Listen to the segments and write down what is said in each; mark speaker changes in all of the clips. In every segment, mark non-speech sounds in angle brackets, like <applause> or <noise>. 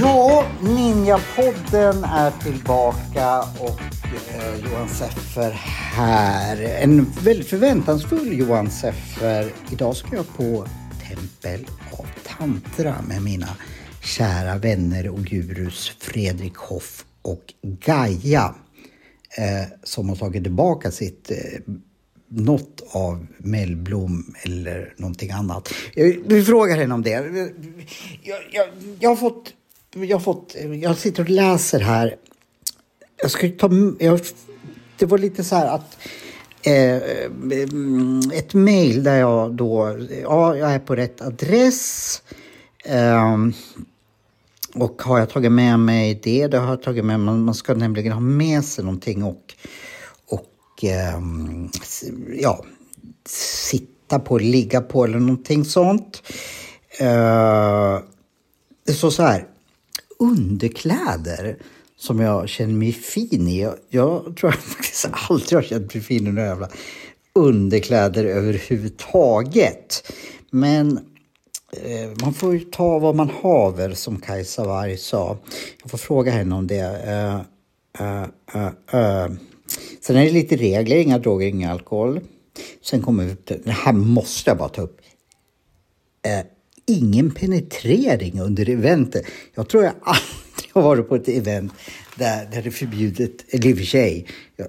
Speaker 1: Ja, Ninjapodden är tillbaka och eh, Johan Seffer här. En väldigt förväntansfull Johan Seffer. Idag ska jag på Tempel Tantra med mina kära vänner och gurus Fredrik Hoff och Gaia eh, som har tagit tillbaka sitt eh, något av Mellblom eller någonting annat. Vi frågar henne om det. Jag, jag, jag, har fått, jag har fått... Jag sitter och läser här. Jag ska ta... Jag, det var lite så här att... Eh, eh, ett mejl där jag då... Ja, jag är på rätt adress. Eh, och har jag tagit med mig det? Det har jag tagit med mig. Man ska nämligen ha med sig någonting och och eh, ja, sitta på, ligga på eller någonting sånt. Eh, så här, underkläder som jag känner mig fin i. Jag, jag tror jag faktiskt aldrig har känt mig fin i några jävla underkläder överhuvudtaget. Men eh, man får ju ta vad man haver som Kajsa Warg sa. Jag får fråga henne om det. Uh, uh, uh, Sen är det lite regler, inga droger, inga alkohol. Sen kommer vi till, det här måste jag bara ta upp. Eh, ingen penetrering under eventet. Jag tror jag aldrig har varit på ett event där, där det är förbjudet, eller i och för sig, jag,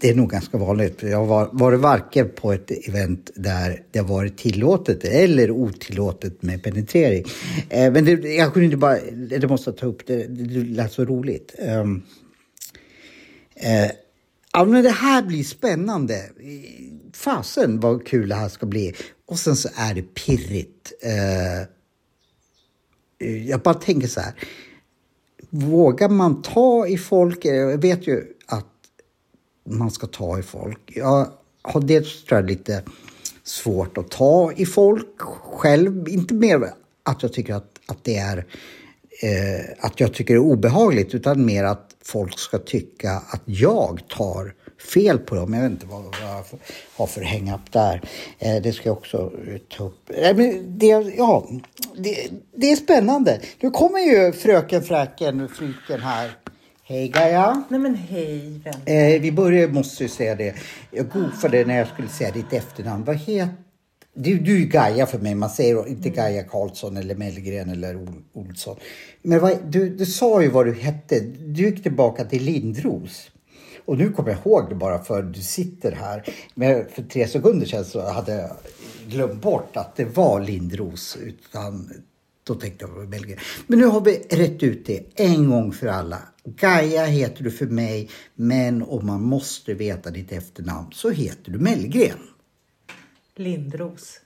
Speaker 1: det är nog ganska vanligt. Jag har varit varken på ett event där det har varit tillåtet eller otillåtet med penetrering. Eh, men det, jag kunde inte bara, det måste jag ta upp, det, det lät så roligt. Um, eh, Ja, men det här blir spännande. Fasen vad kul det här ska bli. Och sen så är det pirrigt. Eh, jag bara tänker så här. Vågar man ta i folk? Jag vet ju att man ska ta i folk. Jag har dels tror jag, lite svårt att ta i folk själv. Inte mer att jag tycker att, att det är eh, att jag tycker det är obehagligt utan mer att folk ska tycka att jag tar fel på dem. Jag vet inte vad, jag har för hang-up där. Eh, det ska jag också ta upp. Eh, men det, ja, det, det är spännande. Nu kommer ju fröken Fräken, flyken här. Hej Gaia!
Speaker 2: Nej men hej.
Speaker 1: Eh, vi börjar, måste ju säga det. Jag goofade när jag skulle säga ditt efternamn. Vad heter du, du är Gaia för mig, man säger inte mm. Gaia Karlsson eller Mellgren eller Olsson. Men vad, du, du sa ju vad du hette. Du gick tillbaka till Lindros. Och nu kommer jag ihåg det bara för du sitter här. Men för tre sekunder sedan så hade jag glömt bort att det var Lindros. Utan då tänkte jag på Belgien. Men nu har vi rätt ut det en gång för alla. Gaia heter du för mig, men om man måste veta ditt efternamn så heter du Mellgren.
Speaker 2: Lindros.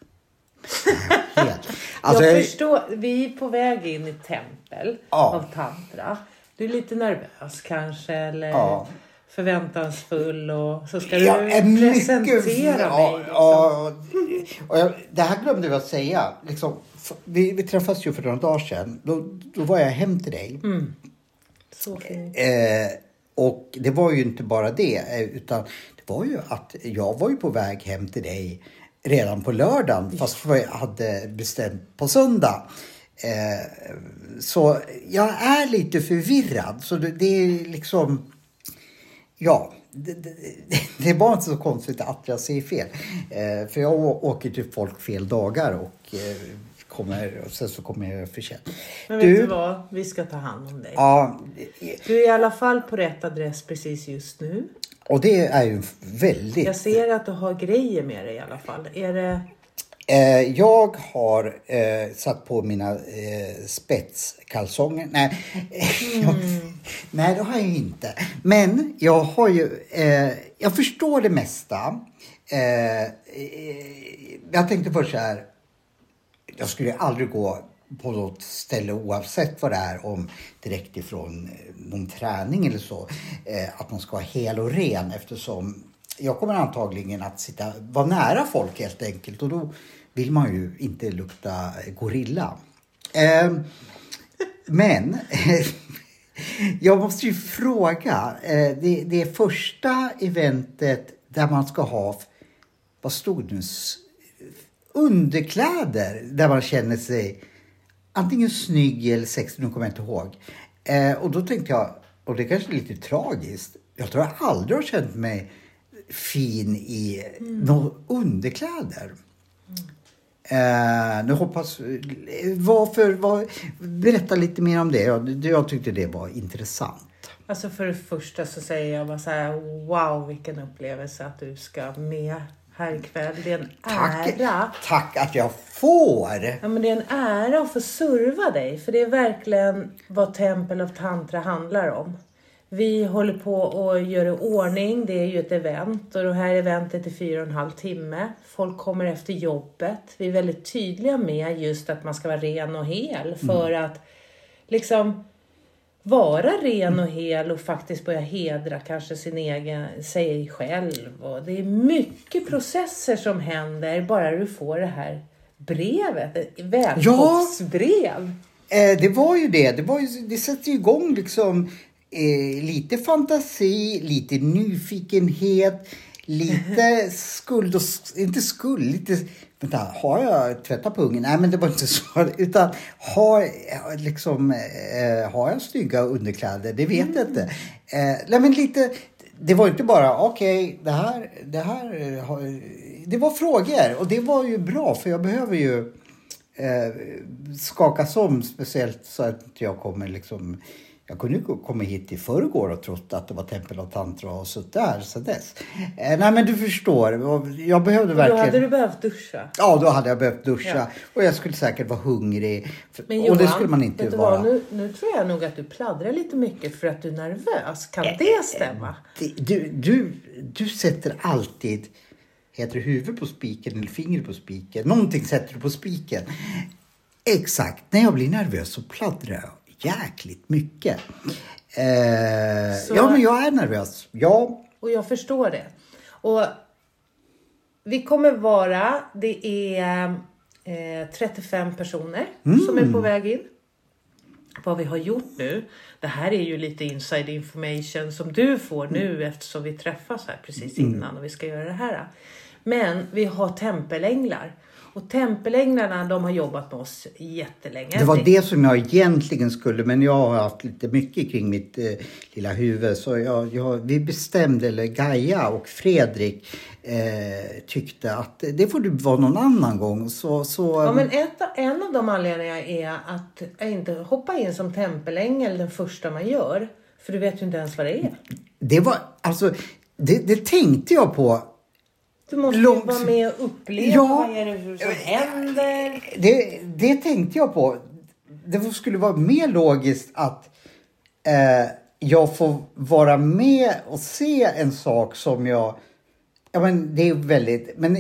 Speaker 2: <laughs> alltså, jag förstår, vi är på väg in i tempel ja. av tantra. Du är lite nervös kanske eller ja. Förväntansfull och så ska jag du presentera mycket, mig. Ja, liksom. ja,
Speaker 1: och jag, det här glömde vi att säga. Liksom, vi, vi träffades ju för några dagar sedan. Då, då var jag hem till dig.
Speaker 2: Mm. Så fint.
Speaker 1: Eh, och det var ju inte bara det, eh, utan det var ju att jag var ju på väg hem till dig redan på lördagen fast jag hade bestämt på söndag. Eh, så jag är lite förvirrad. Så det, det är liksom... Ja, det, det, <laughs> det, var inte så konstigt att jag säger fel. Eh, för jag åker till folk fel dagar och eh, kommer, och sen så kommer jag för sent.
Speaker 2: Men vet du, du vad? Vi ska ta hand om dig.
Speaker 1: Ja,
Speaker 2: du är i alla fall på rätt adress precis just nu.
Speaker 1: Och det är ju väldigt...
Speaker 2: Jag ser att du har grejer med dig i alla fall. Är det...
Speaker 1: Eh, jag har eh, satt på mina eh, spetskalsonger. Nej, <laughs> mm. nej, det har jag inte. Men jag har ju... Eh, jag förstår det mesta. Eh, eh, jag tänkte först så här. Jag skulle aldrig gå på något ställe oavsett vad det är, om direkt ifrån någon träning eller så, att man ska vara hel och ren eftersom jag kommer antagligen att sitta, vara nära folk helt enkelt och då vill man ju inte lukta gorilla. Eh, men <laughs> jag måste ju fråga. Eh, det, det första eventet där man ska ha, vad stod det nu? Underkläder där man känner sig antingen snygg eller sexig, nu kommer jag inte ihåg. Eh, och då tänkte jag, och det kanske är lite tragiskt, jag tror jag aldrig har känt mig fin i mm. några underkläder. Mm. Eh, nu hoppas... Varför, var, berätta lite mer om det. Jag, jag tyckte det var intressant.
Speaker 2: Alltså för det första så säger jag bara så här, wow vilken upplevelse att du ska med här ikväll. Det är en tack, ära.
Speaker 1: Tack att jag får!
Speaker 2: Ja, men det är en ära att få serva dig. För det är verkligen vad Tempel of Tantra handlar om. Vi håller på och gör i ordning. Det är ju ett event och det här eventet är fyra och en halv timme. Folk kommer efter jobbet. Vi är väldigt tydliga med just att man ska vara ren och hel för mm. att liksom vara ren och hel och faktiskt börja hedra kanske sin egen, sig själv. Och det är mycket processer som händer bara du får det här brevet, ett välkomstbrev.
Speaker 1: Ja, eh, det var ju det. Det, var ju, det sätter ju igång liksom eh, lite fantasi, lite nyfikenhet, lite skuld och, inte skuld, lite Vänta, har jag tvättat pungen? Nej, men det var inte så. Utan har, liksom, eh, har jag snygga underkläder? Det vet jag inte. Eh, nej, men lite, det var inte bara okej, okay, det här, det här. Eh, har, det var frågor och det var ju bra för jag behöver ju eh, skakas om speciellt så att jag kommer liksom jag kunde ju komma hit i förrgår och trott att det var tempel och tantra och suttit där så dess. Eh, nej men du förstår, jag behövde verkligen...
Speaker 2: Då hade du behövt duscha.
Speaker 1: Ja, då hade jag behövt duscha. Ja. Och jag skulle säkert vara hungrig. Men Johan, och det skulle man inte vara.
Speaker 2: Nu, nu tror jag nog att du pladdrar lite mycket för att du är nervös. Kan äh, det stämma?
Speaker 1: Du, du, du sätter alltid Heter det huvud på spiken eller finger på spiken? Någonting sätter du på spiken. Exakt, när jag blir nervös så pladdrar jag jäkligt mycket. Eh, så, ja, men jag är nervös. Ja.
Speaker 2: Och jag förstår det. Och vi kommer vara, det är eh, 35 personer mm. som är på väg in. Vad vi har gjort nu, det här är ju lite inside information som du får nu mm. eftersom vi träffas här precis mm. innan och vi ska göra det här. Men vi har tempelänglar och tempelänglarna de har jobbat med oss jättelänge.
Speaker 1: Det var det som jag egentligen skulle, men jag har haft lite mycket kring mitt eh, lilla huvud. Så jag, jag, vi bestämde, eller Gaia och Fredrik eh, tyckte att det får du vara någon annan gång. Så, så,
Speaker 2: ja, men ett, en av de anledningarna är att inte hoppa in som tempelängel den första man gör. För du vet ju inte ens vad det är.
Speaker 1: Det var, alltså, det, det tänkte jag på
Speaker 2: du måste långt... vara med och uppleva ja, vad är det som händer.
Speaker 1: Det, det tänkte jag på. Det skulle vara mer logiskt att eh, jag får vara med och se en sak som jag... Ja men det är väldigt... Men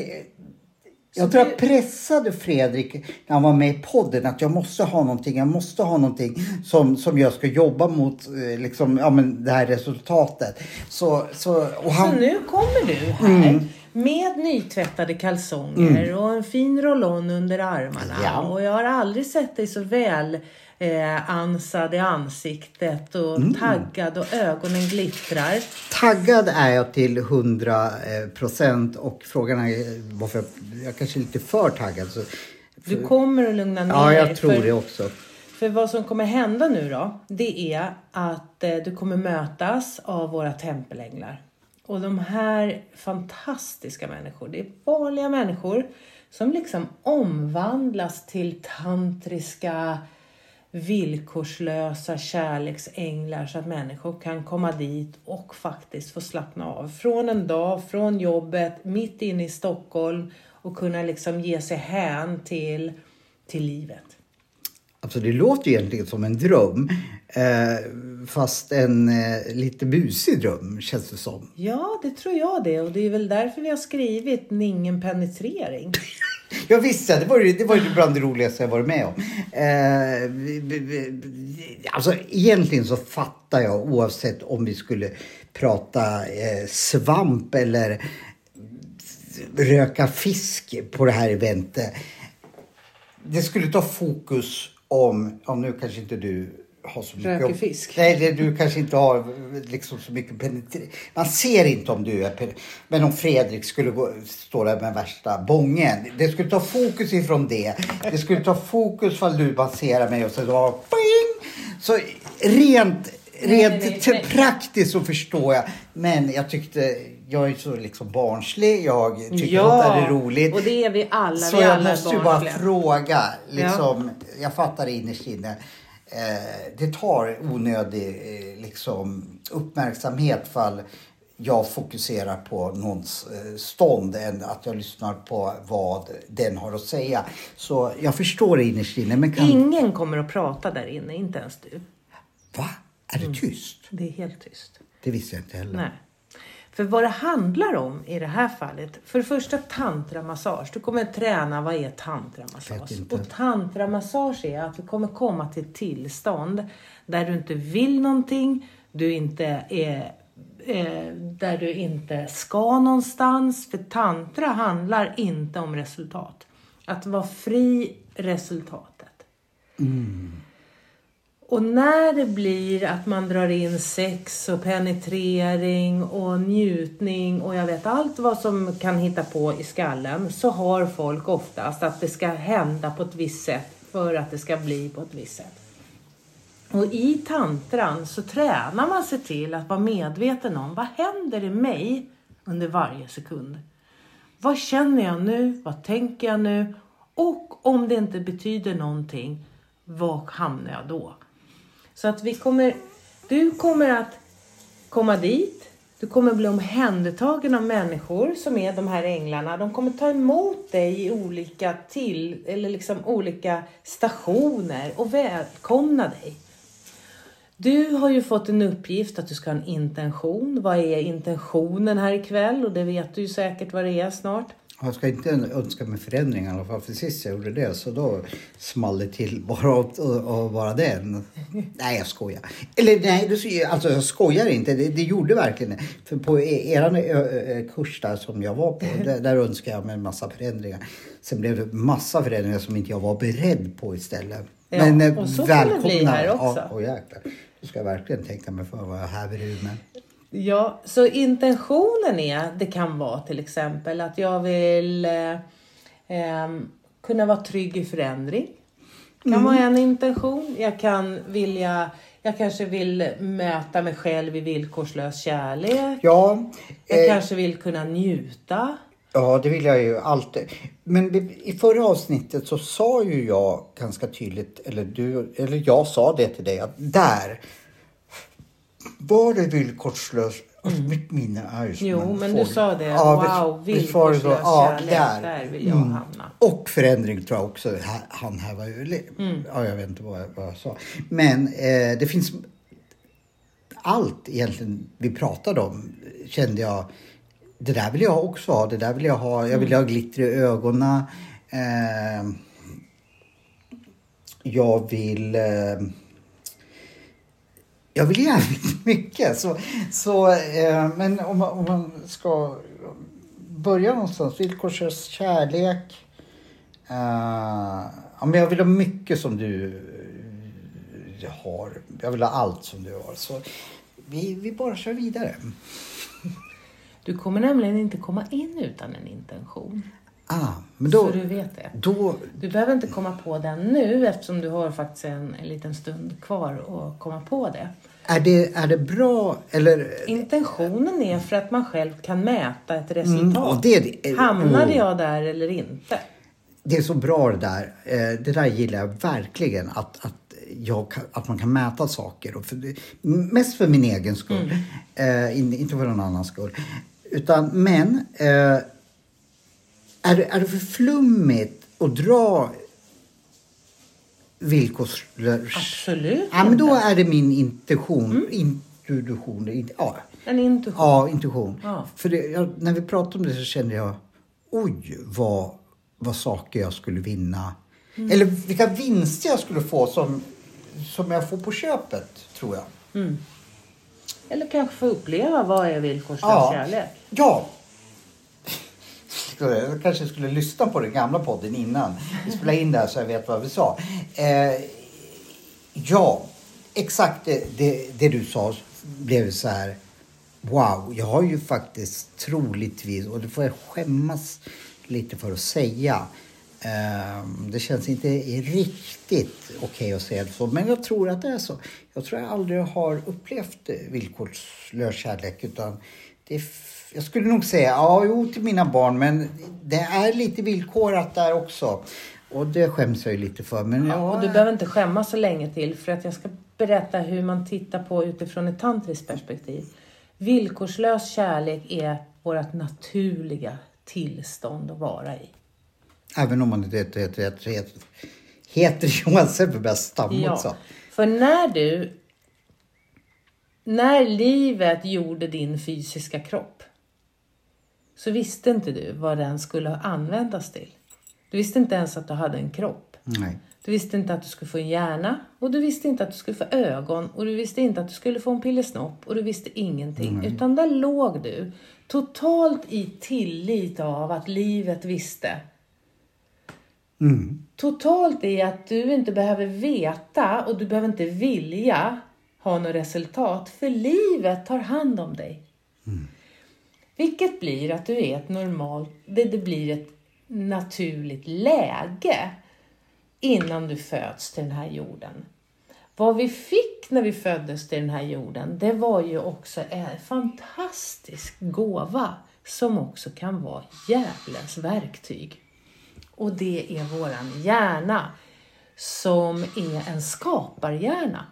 Speaker 1: jag tror jag pressade Fredrik när han var med i podden att jag måste ha någonting, jag måste ha någonting som, som jag ska jobba mot eh, liksom, ja, men det här resultatet. Så, så,
Speaker 2: och han... så nu kommer du här mm. Med nytvättade kalsonger mm. och en fin roll-on under armarna. Ja. Och jag har aldrig sett dig så väl eh, ansad i ansiktet och mm. taggad och ögonen glittrar.
Speaker 1: Taggad är jag till 100 eh, procent och frågan är varför jag, jag kanske är lite för taggad. Så,
Speaker 2: för, du kommer att lugna ner
Speaker 1: dig. Ja, jag tror för, det också.
Speaker 2: För vad som kommer hända nu då, det är att eh, du kommer mötas av våra tempelänglar. Och de här fantastiska människor, det är vanliga människor som liksom omvandlas till tantriska villkorslösa kärleksänglar så att människor kan komma dit och faktiskt få slappna av från en dag, från jobbet, mitt inne i Stockholm och kunna liksom ge sig hän till, till livet.
Speaker 1: Alltså det låter egentligen som en dröm. Eh, fast en eh, lite busig dröm känns det som.
Speaker 2: Ja, det tror jag det. Och det är väl därför vi har skrivit Ingen penetrering. <laughs>
Speaker 1: Jag visste, det var, det var ju bland det roligaste jag varit med om. Eh, alltså egentligen så fattar jag oavsett om vi skulle prata eh, svamp eller röka fisk på det här eventet. Det skulle ta fokus om, om nu kanske inte du har så mycket...
Speaker 2: Röker fisk.
Speaker 1: Nej, du kanske inte har liksom så mycket penetrering. Man ser inte om du är Men om Fredrik skulle gå, stå där med värsta bången. Det skulle ta fokus ifrån det. Det skulle ta fokus ifall du baserar mig och så då... Så rent Rent nej, nej, nej. praktiskt så förstår jag. Men jag tyckte, jag är så liksom barnslig. Jag tycker ja, att det är roligt.
Speaker 2: och det är vi alla.
Speaker 1: Så
Speaker 2: vi
Speaker 1: jag
Speaker 2: alla
Speaker 1: måste ju bara fråga. Liksom, ja. Jag fattar innerst inne. Eh, det tar onödig eh, liksom, uppmärksamhet fall jag fokuserar på någons eh, stånd än att jag lyssnar på vad den har att säga. Så jag förstår det innerst inne. Men kan...
Speaker 2: Ingen kommer att prata där inne, inte ens du.
Speaker 1: Va? Är det mm. tyst?
Speaker 2: Det är helt tyst.
Speaker 1: Det visste jag inte heller.
Speaker 2: Nej. För vad det handlar om i det här fallet, för det första tantramassage. Du kommer träna vad är tantramassage. Och tantramassage är att du kommer komma till ett tillstånd där du inte vill någonting, du inte är eh, där du inte ska någonstans. För tantra handlar inte om resultat. Att vara fri resultatet.
Speaker 1: Mm.
Speaker 2: Och när det blir att man drar in sex och penetrering och njutning och jag vet allt vad som kan hitta på i skallen så har folk oftast att det ska hända på ett visst sätt för att det ska bli på ett visst sätt. Och i tantran så tränar man sig till att vara medveten om vad händer i mig under varje sekund. Vad känner jag nu? Vad tänker jag nu? Och om det inte betyder någonting, var hamnar jag då? Så att vi kommer, du kommer att komma dit. Du kommer bli omhändertagen av människor som är de här änglarna. De kommer ta emot dig i olika till eller liksom olika stationer och välkomna dig. Du har ju fått en uppgift att du ska ha en intention. Vad är intentionen här ikväll? Och det vet du ju säkert vad det är snart.
Speaker 1: Jag ska inte önska mig förändring i alla fall. För sist jag gjorde det så då small det till bara att, att vara den. Nej, jag skojar. Eller nej, alltså jag skojar inte. Det, det gjorde verkligen det. För på e, er kurs där som jag var på, där, där önskade jag mig en massa förändringar. Sen blev det massa förändringar som inte jag var beredd på istället.
Speaker 2: Ja, Men och så välkomna. Kan det bli här också.
Speaker 1: Ja, och jäklar. Då ska jag verkligen tänka mig för vad jag häver ur mig.
Speaker 2: Ja, så intentionen är, det kan vara till exempel att jag vill eh, eh, kunna vara trygg i förändring. kan mm. vara en intention. Jag kan vilja jag kanske vill möta mig själv i villkorslös kärlek.
Speaker 1: Ja,
Speaker 2: jag eh, kanske vill kunna njuta.
Speaker 1: Ja, det vill jag ju alltid. Men i förra avsnittet så sa ju jag ganska tydligt, eller, du, eller jag sa det till dig, att där var det villkorslöst? Alltså, mm. Mitt minne är ju
Speaker 2: som Jo, men folk. du sa det. Ja, wow, villkorslös ja, kärlek. Där. där vill jag mm. hamna.
Speaker 1: Och förändring tror jag också. Han här var ju... Mm. Ja, jag vet inte vad jag, vad jag sa. Men eh, det finns... Allt egentligen vi pratade om kände jag. Det där vill jag också ha. Det där vill jag ha. Jag vill mm. ha glitter i ögonen. Eh, jag vill... Eh, jag vill jävligt <laughs> mycket. Så, så, eh, men om man, om man ska börja någonstans. Villkorslös kärlek. Ja, men jag vill ha mycket som du har. Jag vill ha allt som du har. Så vi, vi bara kör vidare. <laughs>
Speaker 2: Du kommer nämligen inte komma in utan en intention.
Speaker 1: Ah, men då,
Speaker 2: så du vet det.
Speaker 1: Då...
Speaker 2: Du behöver inte komma på den nu eftersom du har faktiskt en, en liten stund kvar att komma på det.
Speaker 1: Är det, är det bra eller?
Speaker 2: Intentionen är för att man själv kan mäta ett mm, resultat.
Speaker 1: Mm, det, det,
Speaker 2: Hamnade jag där eller inte?
Speaker 1: Det är så bra det där. Eh, det där gillar jag verkligen. Att, att, jag, att man kan mäta saker. Och för, mest för min egen skull. Mm. Eh, inte för någon annans skull. Utan, men eh, är, det, är det för flummigt att dra villkorslös...
Speaker 2: Absolut
Speaker 1: Ja, men då är det min intention. Mm. Intuition. Ja.
Speaker 2: En intuition?
Speaker 1: Ja, intuition. Ja. För det, jag, när vi pratade om det så kände jag, oj vad, vad saker jag skulle vinna. Mm. Eller vilka vinster jag skulle få som, som jag får på köpet, tror jag.
Speaker 2: Mm. Eller kanske få uppleva vad är villkorslös ja. kärlek?
Speaker 1: Ja, jag kanske skulle lyssna på den gamla podden innan vi spelade in det här så jag vet vad vi sa. Eh, Ja, exakt det, det, det du sa blev så här. Wow, jag har ju faktiskt troligtvis, och det får jag skämmas lite för att säga. Ehm, det känns inte riktigt okej okay att säga det så, men jag tror att det är så. Jag tror jag aldrig har upplevt villkorslös kärlek utan det jag skulle nog säga ja, jo till mina barn, men det är lite villkorat där också. Och det skäms jag ju lite för. Men jag...
Speaker 2: ja, och du behöver inte skämmas så länge till för att jag ska berätta hur man tittar på utifrån ett tantriskt perspektiv. Villkorslös kärlek är vårt naturliga tillstånd att vara i.
Speaker 1: Även om man inte heter, heter, heter, heter, Johan Sebberg stamma ja, också.
Speaker 2: För när du när livet gjorde din fysiska kropp så visste inte du vad den skulle användas till. Du visste inte ens att du hade en kropp.
Speaker 1: Nej.
Speaker 2: Du visste inte att du skulle få en hjärna och du visste inte att du skulle få ögon och du visste inte att du skulle få en pillesnopp och du visste ingenting. Mm. Utan där låg du totalt i tillit av att livet visste.
Speaker 1: Mm.
Speaker 2: Totalt i att du inte behöver veta och du behöver inte vilja ha något resultat för livet tar hand om dig.
Speaker 1: Mm.
Speaker 2: Vilket blir att du är ett normalt, det, det blir ett naturligt läge innan du föds till den här jorden. Vad vi fick när vi föddes till den här jorden, det var ju också en fantastisk gåva som också kan vara djävulens verktyg. Och det är våran hjärna som är en skaparhjärna.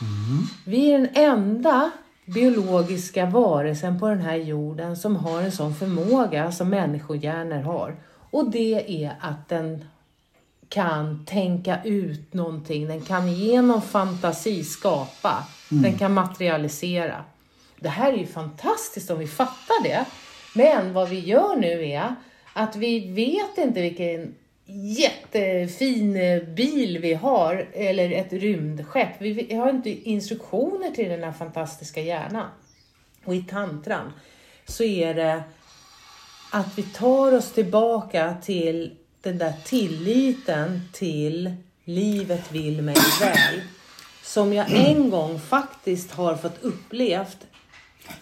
Speaker 1: Mm.
Speaker 2: Vi är den enda biologiska varelsen på den här jorden som har en sån förmåga som människohjärnor har. Och det är att den kan tänka ut någonting, den kan genom fantasi skapa, mm. den kan materialisera. Det här är ju fantastiskt om vi fattar det. Men vad vi gör nu är att vi vet inte vilken jättefin eh, bil vi har, eller ett rymdskepp. Vi har inte instruktioner till den här fantastiska hjärnan. Och i tantran så är det att vi tar oss tillbaka till den där tilliten till livet vill mig väl. Som jag en gång faktiskt har fått upplevt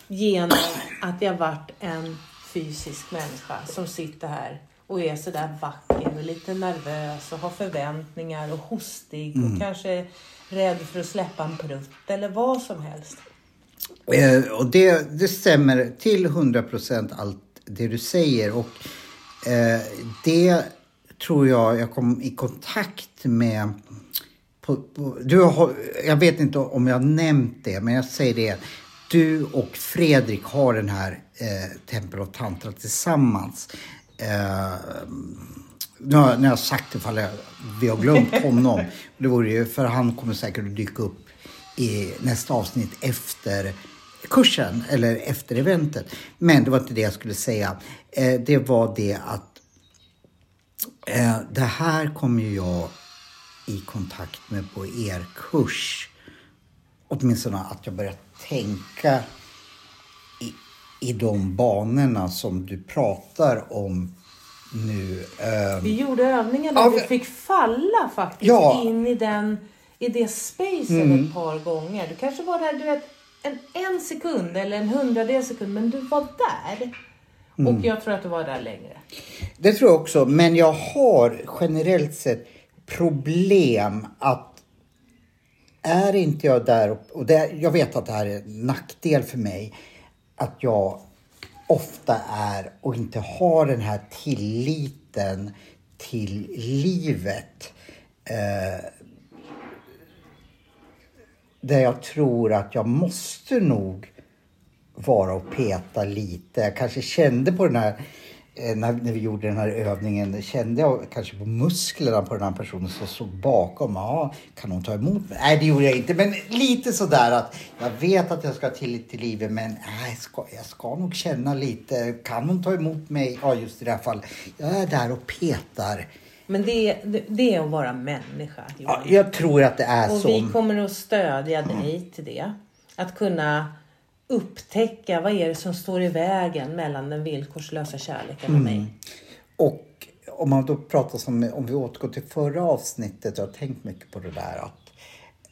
Speaker 2: genom att jag varit en fysisk människa som sitter här och är sådär vacker och lite nervös och har förväntningar och hostig mm. och kanske rädd för att släppa en prutt eller vad som helst.
Speaker 1: Eh, och det, det stämmer till hundra procent allt det du säger och eh, det tror jag jag kom i kontakt med på, på, du har, jag vet inte om jag nämnt det, men jag säger det. Du och Fredrik har den här eh, Tempel och Tantra tillsammans. Eh, nu har, jag sagt det ifall vi har glömt honom. Det vore ju, för han kommer säkert att dyka upp i nästa avsnitt efter kursen eller efter eventet. Men det var inte det jag skulle säga. Eh, det var det att eh, det här kommer jag i kontakt med på er kurs. Åtminstone att jag börjar tänka i de banorna som du pratar om nu.
Speaker 2: Um, vi gjorde övningar där ja, vi fick falla faktiskt ja, in i, den, i det spacet mm. ett par gånger. Du kanske var där du vet, en, en sekund eller en hundradel sekund, men du var där. Mm. Och jag tror att du var där längre.
Speaker 1: Det tror jag också, men jag har generellt sett problem att är inte jag där, och det, jag vet att det här är en nackdel för mig, att jag ofta är och inte har den här tilliten till livet. Eh, där jag tror att jag måste nog vara och peta lite. Jag kanske kände på den här Eh, när, när vi gjorde den här övningen kände jag kanske på musklerna på den här personen som stod bakom. Ja, kan hon ta emot mig? Nej, det gjorde jag inte. Men lite sådär att jag vet att jag ska ha tillit till livet men nej, jag, ska, jag ska nog känna lite. Kan hon ta emot mig? Ja, just i det här fallet. Jag är där och petar.
Speaker 2: Men det, det är att vara människa.
Speaker 1: Ja, jag tror att det är
Speaker 2: och
Speaker 1: så.
Speaker 2: Och vi kommer att stödja dig till det. Att kunna upptäcka vad är det som står i vägen mellan den villkorslösa kärleken och mig. Mm.
Speaker 1: Och om man då pratar som, om vi återgår till förra avsnittet, jag har tänkt mycket på det där att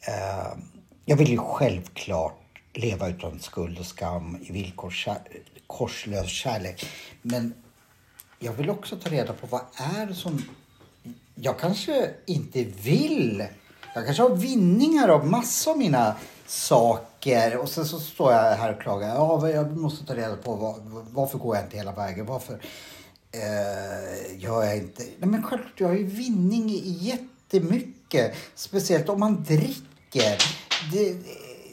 Speaker 1: Eh, jag vill ju självklart leva utan skuld och skam i villkorslös kärlek. Men jag vill också ta reda på vad är det som jag kanske inte vill. Jag kanske har vinningar av massor av mina saker och sen så står jag här och klagar. Ja, jag måste ta reda på var, varför går jag inte hela vägen? Varför eh, gör jag inte? Nej, men självklart, jag har ju vinning i jättemycket. Speciellt om man dricker. Det,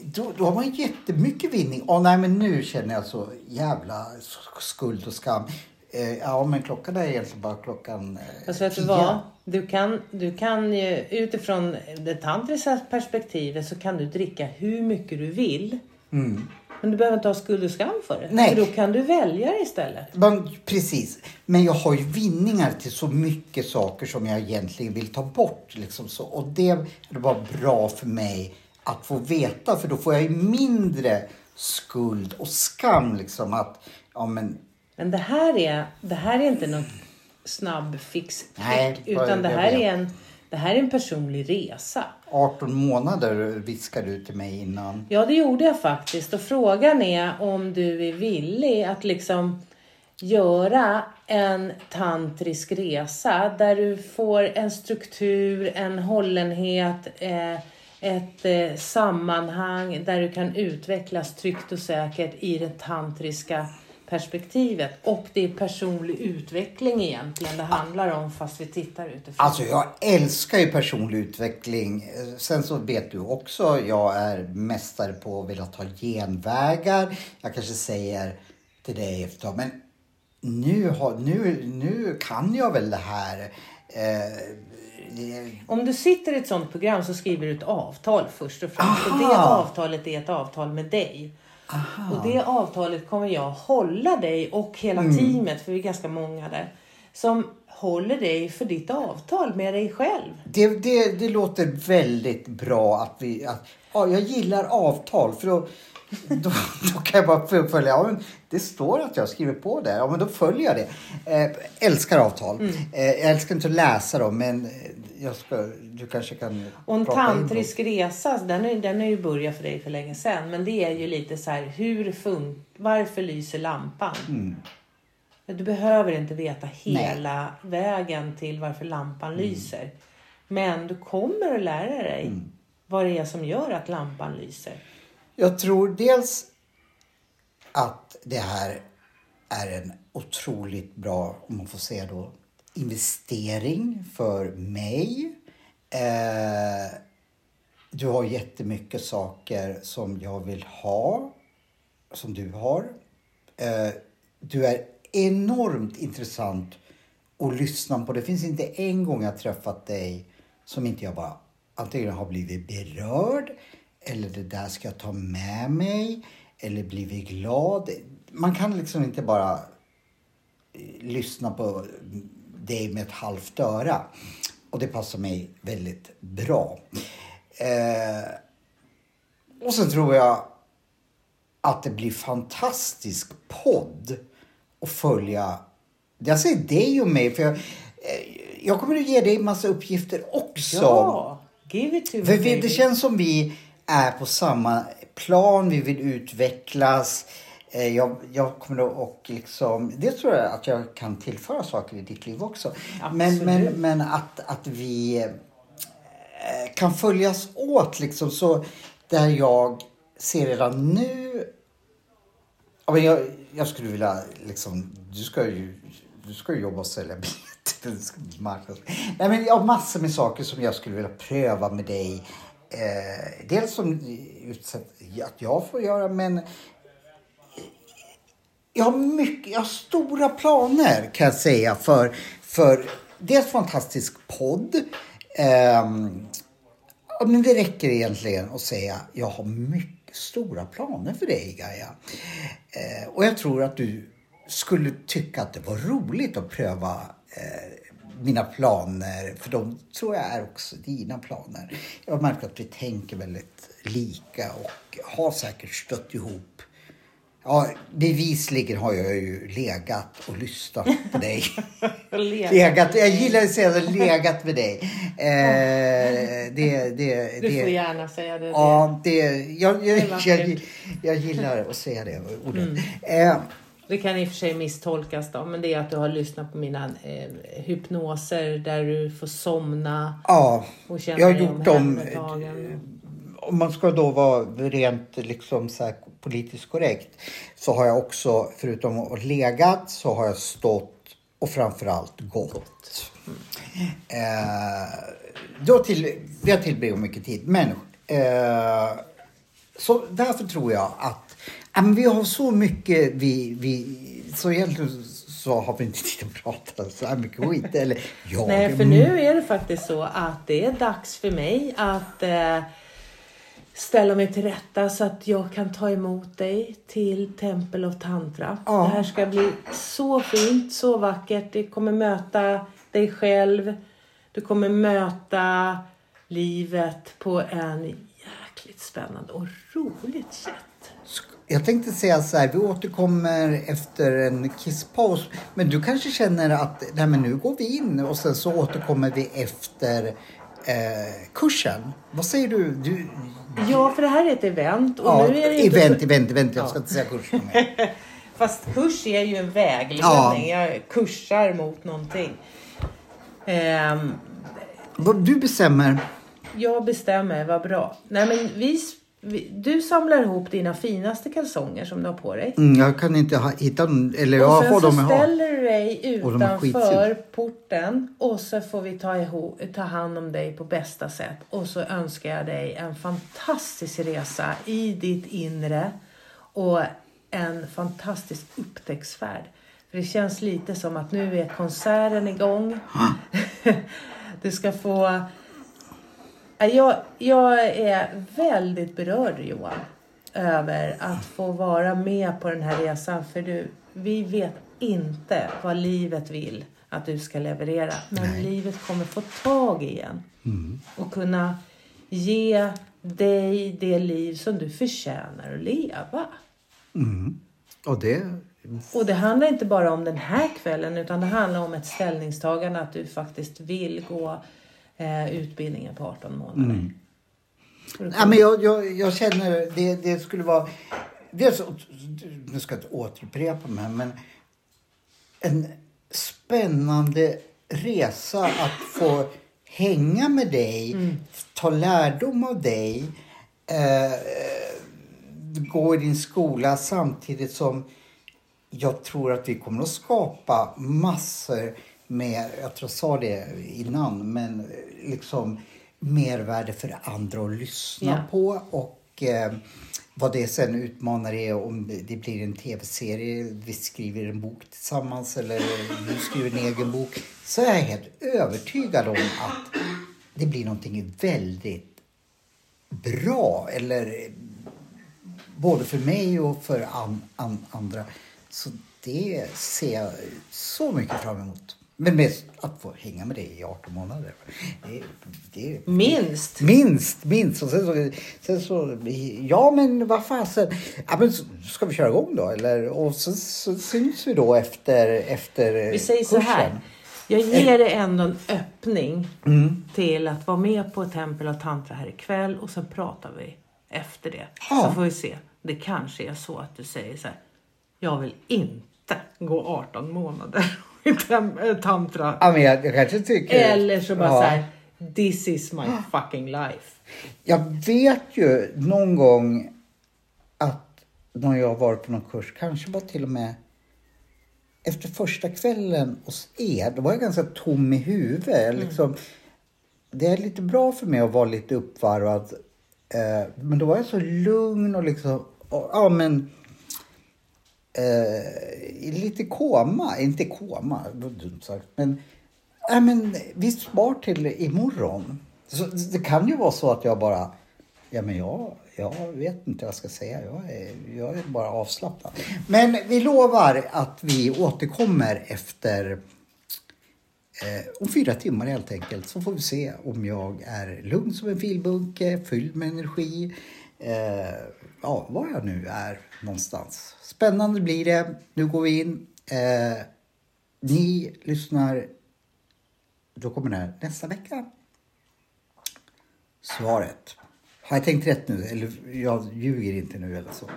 Speaker 1: då, då har man jättemycket vinning. Åh nej, men nu känner jag så jävla skuld och skam. Eh, ja, men klockan är egentligen bara klockan eh,
Speaker 2: Fast vet du vad? Du kan, du kan ju utifrån det tantriska perspektivet så kan du dricka hur mycket du vill.
Speaker 1: Mm.
Speaker 2: Men du behöver inte ha skuld och skam för det.
Speaker 1: Nej.
Speaker 2: För då kan du välja istället.
Speaker 1: Men, precis. Men jag har ju vinningar till så mycket saker som jag egentligen vill ta bort. Liksom så. Och det, det var bra för mig att få veta. För då får jag ju mindre skuld och skam. Liksom att, ja men
Speaker 2: men det här är, det här är inte någon snabb fix Nej, utan det här, är en, det här är en personlig resa.
Speaker 1: 18 månader viskade du till mig innan.
Speaker 2: Ja, det gjorde jag faktiskt. Och frågan är om du är villig att liksom göra en tantrisk resa där du får en struktur, en hållenhet, eh, ett eh, sammanhang där du kan utvecklas tryggt och säkert i det tantriska perspektivet och det är personlig utveckling egentligen det handlar om fast vi tittar utifrån.
Speaker 1: Alltså jag älskar ju personlig utveckling. Sen så vet du också, jag är mästare på att vilja ta genvägar. Jag kanske säger till dig efter men nu, har, nu, nu kan jag väl det här. Eh,
Speaker 2: om du sitter i ett sånt program så skriver du ett avtal först och främst. Och det avtalet är ett avtal med dig. Aha. Och det avtalet kommer jag hålla dig och hela mm. teamet, för vi är ganska många där, som håller dig för ditt avtal med dig själv.
Speaker 1: Det, det, det låter väldigt bra att vi... Att, ja, jag gillar avtal för då, då, då kan jag bara följa. Ja, men det står att jag skriver på det. Ja, men då följer jag det. Eh, älskar avtal. Mm. Eh, jag älskar inte att läsa dem, men jag ska, du kanske kan
Speaker 2: Och en tantrisk resa, den, är, den är ju börjat för dig för länge sedan. Men det är ju lite så här, hur fun varför lyser lampan?
Speaker 1: Mm.
Speaker 2: Du behöver inte veta hela Nej. vägen till varför lampan mm. lyser. Men du kommer att lära dig mm. vad det är som gör att lampan lyser.
Speaker 1: Jag tror dels att det här är en otroligt bra, om man får säga då, investering för mig. Eh, du har jättemycket saker som jag vill ha, som du har. Eh, du är enormt intressant att lyssna på. Det finns inte en gång jag träffat dig som inte jag bara antingen har blivit berörd eller det där ska jag ta med mig eller blivit glad. Man kan liksom inte bara lyssna på dig med ett halvt öra. Och det passar mig väldigt bra. Eh, och sen tror jag att det blir fantastisk podd att följa. Jag säger dig och mig för jag, eh, jag kommer att ge dig massa uppgifter också.
Speaker 2: Ja, give it to me.
Speaker 1: För vi, det känns som vi är på samma plan. Vi vill utvecklas. Eh, jag, jag kommer att och liksom, det tror jag att jag kan tillföra saker i ditt liv också. Men, men, men att, att vi eh, kan följas åt liksom så där jag ser redan nu. Jag, jag skulle vilja liksom, du ska ju, du ska ju jobba och sälja biljetter. Nej men jag har massor med saker som jag skulle vilja pröva med dig. Eh, dels som att jag får göra men eh, jag har, mycket, jag har stora planer kan jag säga för, för dels fantastisk podd. Eh, men det räcker egentligen att säga jag har mycket stora planer för dig Gaia. Eh, och jag tror att du skulle tycka att det var roligt att pröva eh, mina planer. För de tror jag är också dina planer. Jag har märkt att vi tänker väldigt lika och har säkert stött ihop Ja, bevisligen har jag ju legat och lyssnat på dig. <laughs> legat. Jag gillar att säga det, legat med dig. Eh, det,
Speaker 2: det, du får gärna säga det.
Speaker 1: Ja, det, jag, jag, jag, jag gillar att säga det ordet. Mm. Eh,
Speaker 2: det kan i och för sig misstolkas då, men det är att du har lyssnat på mina eh, hypnoser där du får somna.
Speaker 1: Ja, och känna jag har gjort dem. Om man ska då vara rent liksom så här politiskt korrekt så har jag också, förutom att legat, så har jag stått och framförallt gått. Mm. Eh, då till, det har tillbringat mycket tid. Men eh, så därför tror jag att men vi har så mycket vi, vi så egentligen så har vi inte tid att prata så här mycket skit. Eller
Speaker 2: jag. Nej, för nu är det faktiskt så att det är dags för mig att eh, ställa mig till rätta så att jag kan ta emot dig till Tempel of Tantra. Ja. Det här ska bli så fint, så vackert. Du kommer möta dig själv. Du kommer möta livet på en jäkligt spännande och roligt sätt.
Speaker 1: Jag tänkte säga så här, vi återkommer efter en kisspaus. Men du kanske känner att nej, men nu går vi in och sen så återkommer vi efter eh, kursen. Vad säger du? du?
Speaker 2: Ja, för det här är ett event.
Speaker 1: Och ja, nu är det event, så... event, event. Jag ska inte säga kurs. <laughs>
Speaker 2: Fast kurs är ju en vägledning. Ja. Jag kursar mot någonting. Um,
Speaker 1: du bestämmer.
Speaker 2: Jag bestämmer, vad bra. Nej, men vi du samlar ihop dina finaste kalsonger som du har på dig.
Speaker 1: Mm, jag kan inte ha, hitta dem. Eller
Speaker 2: och
Speaker 1: jag
Speaker 2: sen har så ställer du dig utanför porten och så får vi ta, ihop, ta hand om dig på bästa sätt. Och så önskar jag dig en fantastisk resa i ditt inre och en fantastisk upptäcktsfärd. För det känns lite som att nu är konserten igång. <laughs> du ska få jag, jag är väldigt berörd Johan över att få vara med på den här resan. För du, vi vet inte vad livet vill att du ska leverera. Men Nej. livet kommer få tag i en. Mm. Och kunna ge dig det liv som du förtjänar att leva.
Speaker 1: Mm. Och det...
Speaker 2: Och det handlar inte bara om den här kvällen utan det handlar om ett ställningstagande att du faktiskt vill gå eh, utbildningen på 18 månader. Mm.
Speaker 1: Ja, men jag, jag, jag känner det, det skulle vara... Dels, nu ska jag inte återupprepa mig, men en spännande resa att få hänga med dig, mm. ta lärdom av dig, eh, gå i din skola samtidigt som jag tror att vi kommer att skapa massor med, jag tror jag sa det innan, men liksom mervärde för andra att lyssna yeah. på och eh, vad det sen utmanar är om det blir en tv-serie, vi skriver en bok tillsammans eller du skriver en egen bok. Så är jag helt övertygad om att det blir någonting väldigt bra. Eller både för mig och för an, an, andra. Så det ser jag så mycket fram emot. Men mest att få hänga med dig i 18 månader. Det,
Speaker 2: det, minst!
Speaker 1: Minst, minst. Och sen så, sen så ja men vad fasen. Ja, men ska vi köra igång då? Eller, och så, så syns vi då efter, efter
Speaker 2: Vi säger kursen. så här. Jag ger dig ändå en öppning mm. till att vara med på Tempel och Tantra här ikväll och sen pratar vi efter det. Ja. Så får vi se. Det kanske är så att du säger så här. Jag vill inte gå 18 månader <laughs> tantra.
Speaker 1: Ja, men jag, jag kanske tycker...
Speaker 2: Eller så bara ja. så här, this is my <gasps> fucking life.
Speaker 1: Jag vet ju någon gång att när jag har varit på någon kurs, kanske bara till och med efter första kvällen hos er, då var jag ganska tom i huvudet. Mm. Liksom, det är lite bra för mig att vara lite uppvarvad. Eh, men då var jag så lugn och liksom, och, ja men eh, lite koma, inte koma, dumt sagt, men, äh, men vi spar till imorgon. Så det kan ju vara så att jag bara, ja men jag, jag vet inte vad jag ska säga, jag är, jag är bara avslappnad. Men vi lovar att vi återkommer efter eh, om fyra timmar helt enkelt så får vi se om jag är lugn som en filbunke, fylld med energi eh, ja, var jag nu är någonstans. Spännande blir det. Nu går vi in. Eh, ni lyssnar. Då kommer det här nästa vecka. Svaret. Har jag tänkt rätt nu? Eller jag ljuger inte nu eller så.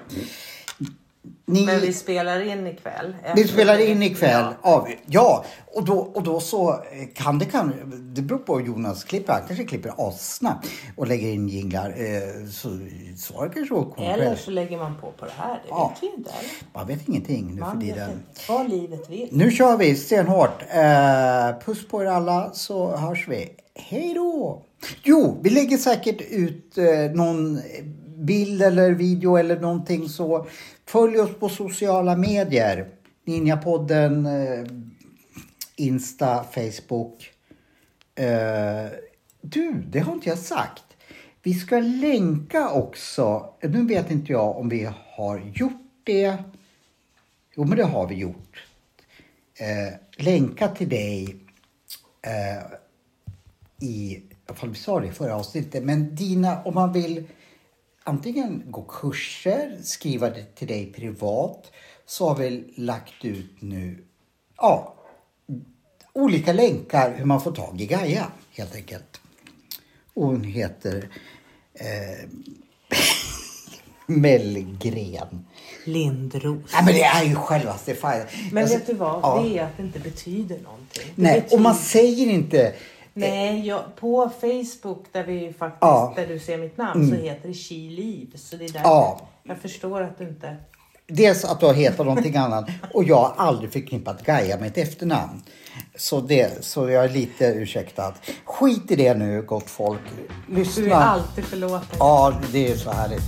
Speaker 2: Ni, Men vi spelar in ikväll.
Speaker 1: Vi spelar in ikväll. Ja, ja och, då, och då så kan det kan Det beror på hur Jonas klipper. Han kanske klipper assnabbt och lägger in jinglar. Eh, så svaret kanske
Speaker 2: kommer Eller så lägger man på på det här. Det ja. vet vi inte.
Speaker 1: Eller? Man vet ingenting nu man för tiden.
Speaker 2: Vad livet vill.
Speaker 1: Nu kör vi stenhårt. Eh, puss på er alla så hörs vi. Hej då! Jo, vi lägger säkert ut eh, någon bild eller video eller någonting så. Följ oss på sociala medier. Ninjapodden, eh, Insta, Facebook. Eh, du, det har inte jag sagt. Vi ska länka också. Nu vet inte jag om vi har gjort det. Jo, men det har vi gjort. Eh, länka till dig eh, i, fall vi sa det i förra avsnittet, men dina, om man vill antingen gå kurser, skriva det till dig privat, så har vi lagt ut nu ja, olika länkar hur man får tag i Gaia helt enkelt. Och hon heter eh, <laughs> Mellgren.
Speaker 2: Lindros.
Speaker 1: Nej men det är ju självaste
Speaker 2: fan. Men alltså, vet du vad? Ja. Det är att det inte betyder någonting. Det
Speaker 1: Nej,
Speaker 2: betyder...
Speaker 1: och man säger inte
Speaker 2: Nej, jag, på Facebook där, vi faktiskt, ja. där du ser mitt namn mm. så heter det Kiliv. Så det är därför ja. jag förstår att du inte...
Speaker 1: Dels att du har hetat någonting annat och jag har aldrig förknippat Gaia med ett efternamn. Så, det, så jag är lite ursäktad. Skit i det nu gott folk. Lyssna.
Speaker 2: Du är alltid förlåten.
Speaker 1: Ja, det är så härligt.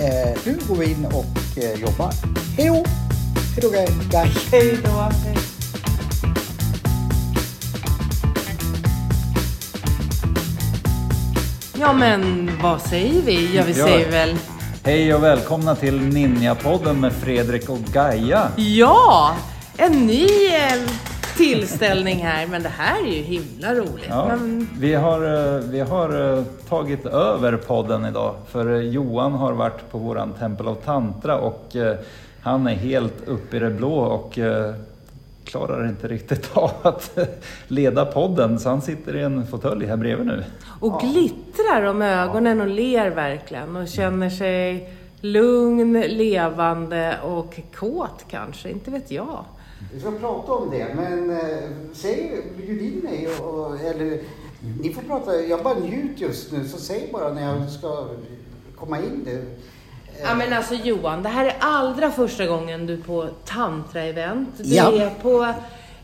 Speaker 1: Eh, nu går vi in och eh, jobbar. Hej då! Hej då Gaia.
Speaker 2: Hej då. Ja men vad säger vi? Ja vi säger väl
Speaker 3: Hej och välkomna till Ninjapodden med Fredrik och Gaia.
Speaker 2: Ja, en ny eh, tillställning här men det här är ju himla roligt. Ja, men...
Speaker 3: vi, har, eh, vi har eh, tagit över podden idag för Johan har varit på våran Tempel of Tantra och han är helt uppe i det blå och klarar inte riktigt <laughs> av att leda podden så han sitter i en fåtölj här bredvid nu.
Speaker 2: Och glittrar om ögonen och ler verkligen och känner sig lugn, levande och kåt kanske, inte vet jag.
Speaker 1: Vi ska prata om det, men eh, säg, bjud in mig och, eller ni får prata, jag bara njuter just nu så säg bara när jag ska komma in. Det.
Speaker 2: Ja men alltså Johan, det här är allra första gången du är på tantra-event. Du
Speaker 1: ja.
Speaker 2: är på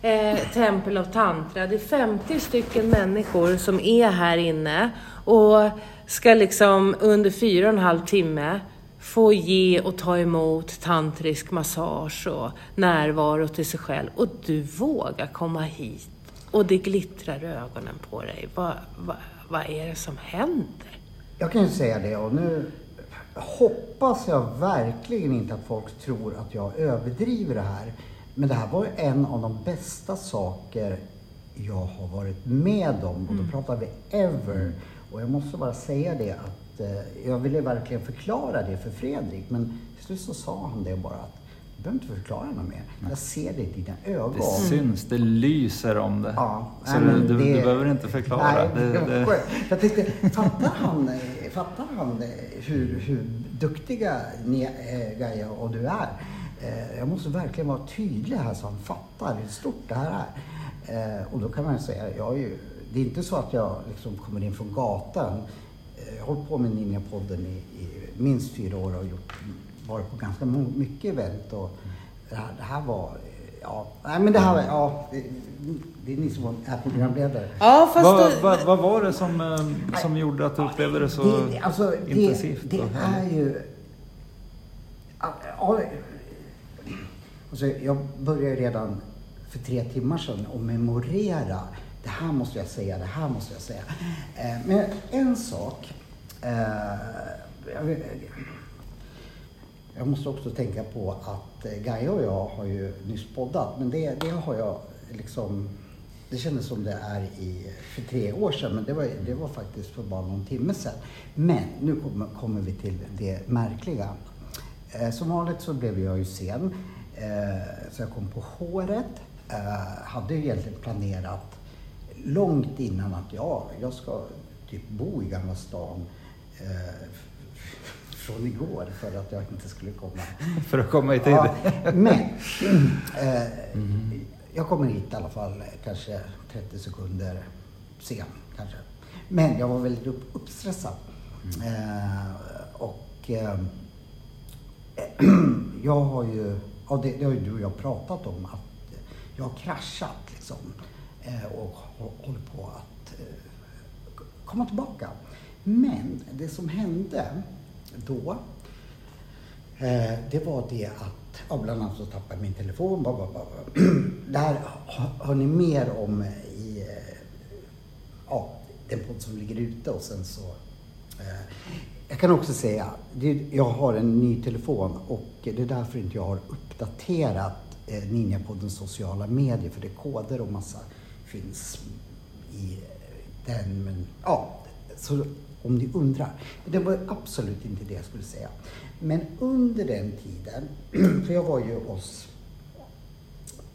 Speaker 2: eh, Temple of Tantra. Det är 50 stycken människor som är här inne och ska liksom under fyra och en halv timme få ge och ta emot tantrisk massage och närvaro till sig själv. Och du vågar komma hit och det glittrar ögonen på dig. Vad, vad, vad är det som händer?
Speaker 1: Jag kan ju säga det och nu hoppas jag verkligen inte att folk tror att jag överdriver det här. Men det här var en av de bästa saker jag har varit med om. Och då mm. pratar vi ever. Och jag måste bara säga det att eh, jag ville verkligen förklara det för Fredrik. Men till slut så sa han det bara att du behöver inte förklara något mer. Jag ser det i dina ögon.
Speaker 3: Det syns, det lyser om det. Ja, så du, du, det, du, behöver inte förklara. Nej, det,
Speaker 1: det, Jag tänkte, fattar han, fattar han eh, hur, hur duktiga ni, eh, Gaia och du är? Eh, jag måste verkligen vara tydlig här så han fattar hur stort det här är. Eh, och då kan man säga, jag är ju, det är inte så att jag liksom kommer in från gatan. Eh, jag har hållit på med Ninjapodden i, i minst fyra år och gjort, varit på ganska mycket event. Och det, här, det här var, eh, ja, nej men det här var, ja, det, är ni som är programledare.
Speaker 2: Ja, fast
Speaker 3: vad, du... vad, vad var det som, som gjorde att du upplevde det så det, alltså, intensivt?
Speaker 1: Det, det är ju... Alltså, jag började redan för tre timmar sedan att memorera. Det här måste jag säga, det här måste jag säga. Eh, men en sak. Eh, jag, jag, måste också tänka på att Gaia och jag har ju nyss poddat, men det, det har jag liksom det kändes som det är i, för tre år sedan, men det var, det var faktiskt för bara någon timme sedan. Men nu kommer, kommer vi till det märkliga. Eh, som vanligt så blev jag ju sen, eh, så jag kom på håret. Eh, hade ju egentligen planerat långt innan att ja, jag ska typ bo i Gamla stan eh, från igår för att jag inte skulle komma. <laughs>
Speaker 3: för att komma i tid?
Speaker 1: Ja, men eh, mm. Jag kommer hit i alla fall kanske 30 sekunder sen kanske. Men jag var väldigt upp, uppstressad. Mm. Eh, och eh, <clears throat> jag har ju, ja, det, det har ju du och jag pratat om, att jag har kraschat liksom. Eh, och håller på att eh, komma tillbaka. Men det som hände då, eh, det var det att, ja, bland annat så tappade jag min telefon. Bla, bla, bla. <clears throat> Det här hör ni mer om eh, i eh, ja, den podd som ligger ute och sen så eh, jag kan också säga, jag har en ny telefon och det är därför inte jag har uppdaterat Ninjapoddens sociala medier för det är koder och massa finns i den. Men ja, så om ni undrar. Det var absolut inte det jag skulle säga. Men under den tiden, <clears throat> för jag var ju hos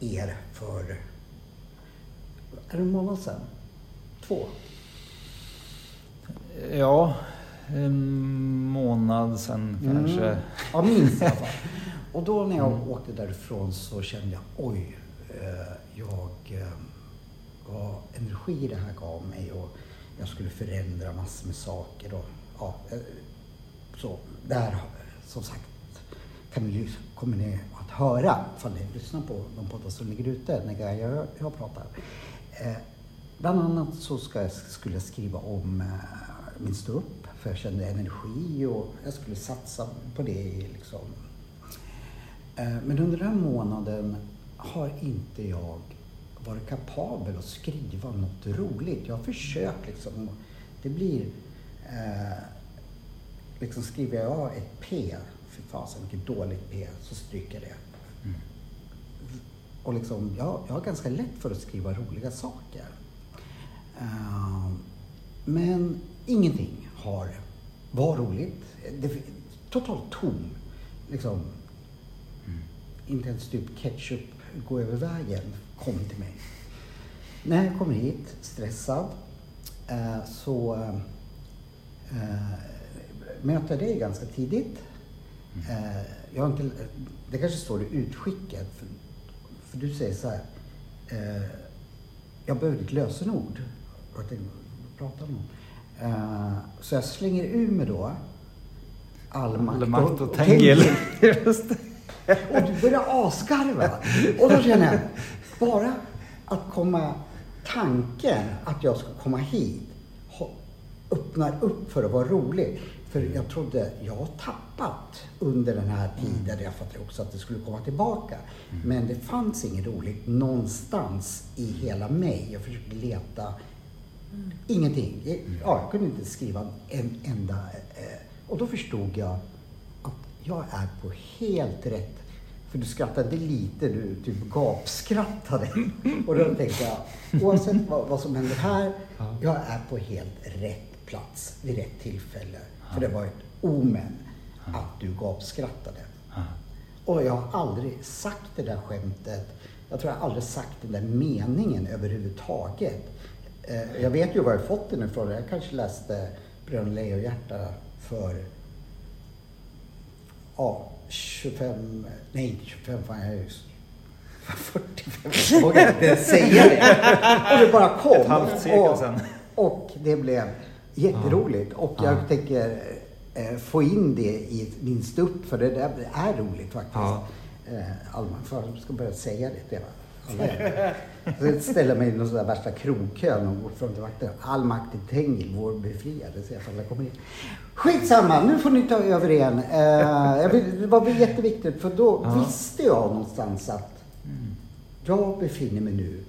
Speaker 1: er för, är det en månad sedan? Två?
Speaker 3: Ja, en månad sedan mm. kanske.
Speaker 1: Ja, minst i alla fall. <laughs> Och då när jag mm. åkte därifrån så kände jag, oj, eh, jag eh, vad energi det här gav mig och jag skulle förändra massor med saker. Och, ja, eh, så där, som sagt, kan ni, kommer ni att höra ifall ni lyssnar på de poddar som ligger ute när jag, jag pratar. Eh, bland annat så ska jag, skulle jag skriva om eh, min ståupp för jag kände energi och jag skulle satsa på det. Liksom. Eh, men under den månaden har inte jag varit kapabel att skriva något roligt. Jag har försökt liksom. Det blir... Eh, liksom skriver jag ett P, för fasen vilket dåligt P, så stryker jag det. Mm. Och liksom, jag, jag har ganska lätt för att skriva roliga saker. Uh, men ingenting har var roligt. Det, totalt tom. Liksom, mm. Inte ens typ ketchup gå över vägen kom till mig. När jag kom hit, stressad, uh, så uh, möter jag dig ganska tidigt. Äh, jag har inte, det kanske står i utskicket, för, för du säger så här. Äh, jag behöver ditt lösenord. Jag tänkte, vad pratar om? Uh, så jag slänger ur mig då all makt,
Speaker 3: och, och tengel.
Speaker 1: och du börjar asgarva. Och då känner jag, bara att komma, tanken att jag ska komma hit öppnar upp för att vara rolig. För jag trodde, jag har tappat under den här tiden, jag fattade också att det skulle komma tillbaka. Mm. Men det fanns inget roligt någonstans i hela mig. Jag försökte leta, mm. ingenting. Jag, mm. ja, jag kunde inte skriva en enda... Eh, och då förstod jag att jag är på helt rätt för du skrattade lite, du typ gapskrattade. <laughs> Och då tänkte jag, oavsett vad, vad som händer här, jag är på helt rätt plats vid rätt tillfälle. För det var ett omen att du gapskrattade. Och jag har aldrig sagt det där skämtet. Jag tror jag aldrig sagt den där meningen överhuvudtaget. Eh, jag vet ju var jag fått den ifrån. Jag kanske läste Bröderna Lejonhjärta för ja, 25, nej inte 25, fan jag är ju 45, <laughs> <laughs> jag vågar inte säga det. Och det bara kom.
Speaker 3: Ett halvt sekel sedan.
Speaker 1: Och det blev jätteroligt. Och jag ja. tänker eh, få in det i min stupp, för det där är roligt faktiskt. Ja. Eh, jag ska börja säga det till alla. ställa mig i någon sån där värsta krogkön och gå fram till vakten. All makt till Tengil, vår befriade, så jag alla kommer in. Skitsamma, nu får ni ta över igen. Eh, det var jätteviktigt för då ja. visste jag någonstans att mm. jag befinner mig nu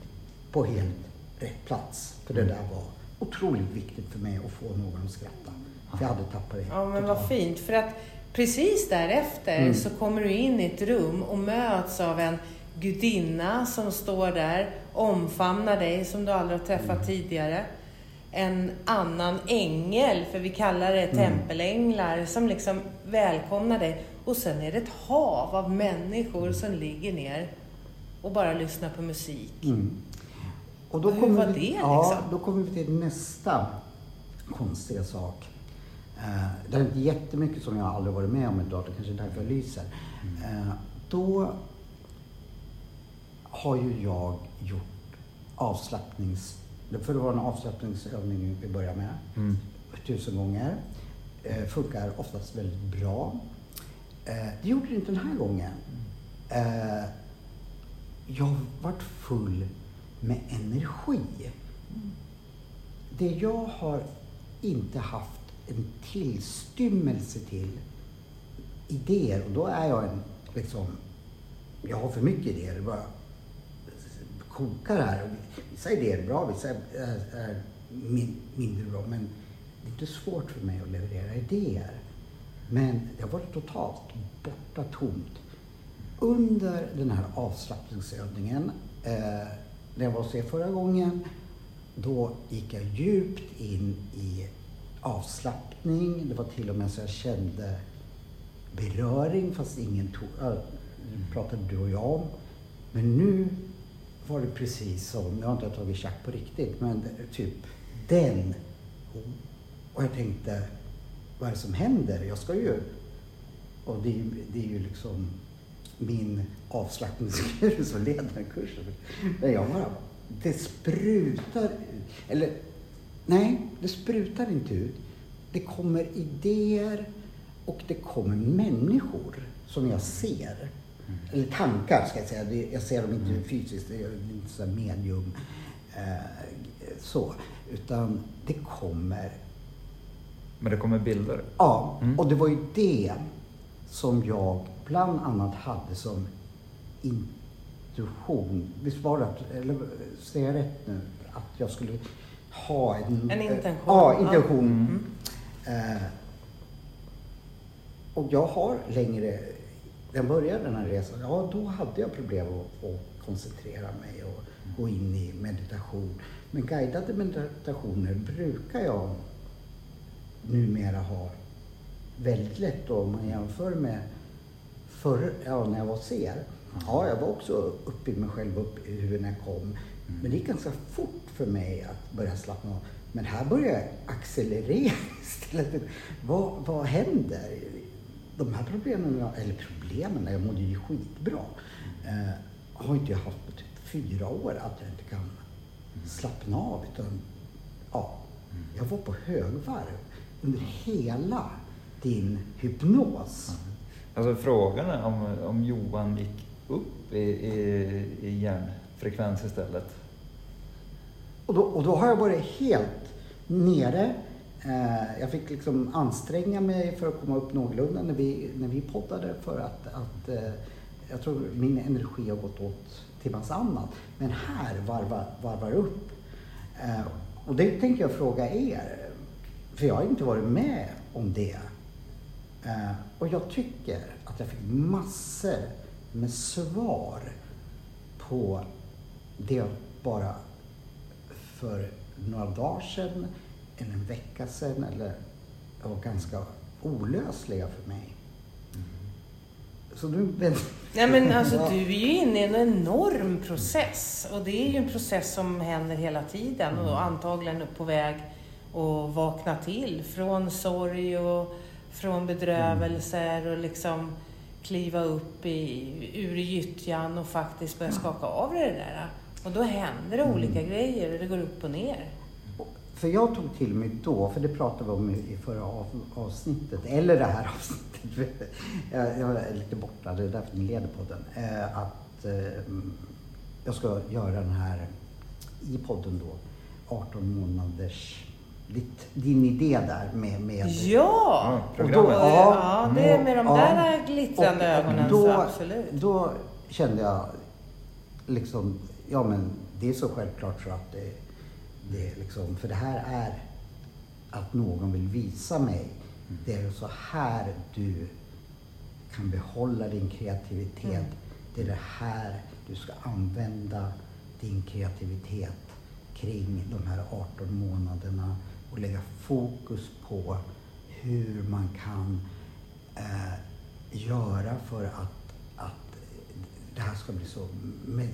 Speaker 1: på helt rätt plats. För det mm. där var otroligt viktigt för mig att få någon att skratta. För jag hade tappat det.
Speaker 2: Ja, men vad fint. För att precis därefter mm. så kommer du in i ett rum och möts av en gudinna som står där omfamnar dig som du aldrig har träffat mm. tidigare. En annan ängel, för vi kallar det mm. tempelänglar, som liksom välkomnar dig. Och sen är det ett hav av människor som ligger ner och bara lyssnar på musik. Mm.
Speaker 1: Och då Hur kommer var vi, det liksom? Ja, då kommer vi till nästa konstiga sak. Uh, det är inte jättemycket som jag aldrig varit med om idag, det kanske är därför jag lyser. Uh, då har ju jag gjort avslappnings... För det var en avslappningsövning vi började med. Mm. Tusen gånger. Uh, funkar oftast väldigt bra. det gjorde det inte den här gången. jag vart full med energi. Det jag har inte haft en tillstymmelse till idéer och då är jag en, liksom, jag har för mycket idéer. Det bara kokar här. Vissa idéer är bra, vissa är, är mindre bra. Men det är inte svårt för mig att leverera idéer. Men det har varit totalt borta tomt. Under den här avslappningsövningen, eh, när jag var hos er förra gången, då gick jag djupt in i avslappning. Det var till och med så jag kände beröring fast ingen tog... Äh, pratade du och jag om. Men nu var det precis som, jag har inte tagit tjack på riktigt, men typ den. Och jag tänkte, vad är det som händer? Jag ska ju... Och det, det är ju liksom min avslappningskur som leder den kursen. Men jag bara, det sprutar ut. Eller Nej, det sprutar inte ut. Det kommer idéer och det kommer människor som jag ser. Mm. Eller tankar ska jag säga. Jag ser dem inte mm. fysiskt, det är inte så medium. Eh, så. Utan det kommer...
Speaker 3: Men det kommer bilder?
Speaker 1: Ja, mm. och det var ju det som jag bland annat hade som intuition. Visst var det, eller säger jag rätt nu, att jag skulle ha
Speaker 2: en, en intention.
Speaker 1: Ja, intention. Mm. Eh, och jag har längre, när jag började den här resan, ja då hade jag problem att, att koncentrera mig och gå in i meditation. Men guidade meditationer brukar jag numera ha väldigt lätt då, om man jämför med förr, ja, när jag var ser. Ja, jag var också uppe i mig själv, upp i huvudet när jag kom. Men det gick ganska fort för mig att börja slappna av. Men här börjar jag accelerera <laughs> istället. Vad, vad händer? De här problemen, eller problemen, jag mådde ju skitbra, eh, har inte jag haft på typ fyra år. Att jag inte kan slappna av. Utan, ja, jag var på högvarv under hela din hypnos.
Speaker 3: Alltså frågan är om, om Johan gick upp i, i, i hjärnfrekvens istället?
Speaker 1: Och då, och då har jag varit helt nere. Eh, jag fick liksom anstränga mig för att komma upp någorlunda när vi, när vi poddade för att, att eh, jag tror min energi har gått åt till massa annat. Men här varvar, varvar upp. Eh, och det tänker jag fråga er. För jag har inte varit med om det. Eh, och jag tycker att jag fick massor med svar på det jag bara för några dagar sedan, eller en vecka sedan, eller var ganska olösliga för mig. Mm. Så nu...
Speaker 2: Ja, men alltså, du är ju inne i en enorm process. Och det är ju en process som händer hela tiden och mm. antagligen på väg att vakna till. Från sorg och från bedrövelser och liksom kliva upp i, ur gyttjan och faktiskt börja skaka av det där. Och då händer det olika mm. grejer och det går upp och ner.
Speaker 1: För jag tog till mig då, för det pratade vi om i förra avsnittet, eller det här <laughs> avsnittet, jag, är lite borta, det är därför ni leder på den, eh, att eh, jag ska göra den här, i podden då, 18 månaders ditt, din idé där med... med
Speaker 2: ja!
Speaker 3: ja, då, ja,
Speaker 2: ja, det är med de där glittrande ögonen, då, så absolut.
Speaker 1: Då kände jag liksom ja men det är så självklart så att det, det liksom, för det här är att någon vill visa mig. Det är så här du kan behålla din kreativitet. Mm. Det är det här du ska använda din kreativitet kring de här 18 månaderna och lägga fokus på hur man kan eh, göra för att, att det här ska bli så... Med,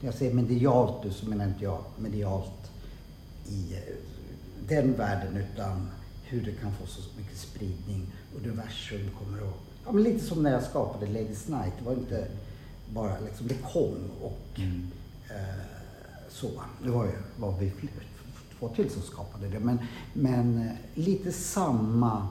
Speaker 1: när jag säger medialt nu så menar inte jag medialt i eh, den världen utan hur det kan få så mycket spridning. Universum kommer att... Ja, men lite som när jag skapade Ladies Night. Det var inte bara liksom, det kom och mm. eh, så. Det var ju var vi två till som skapade det. Men, men eh, lite samma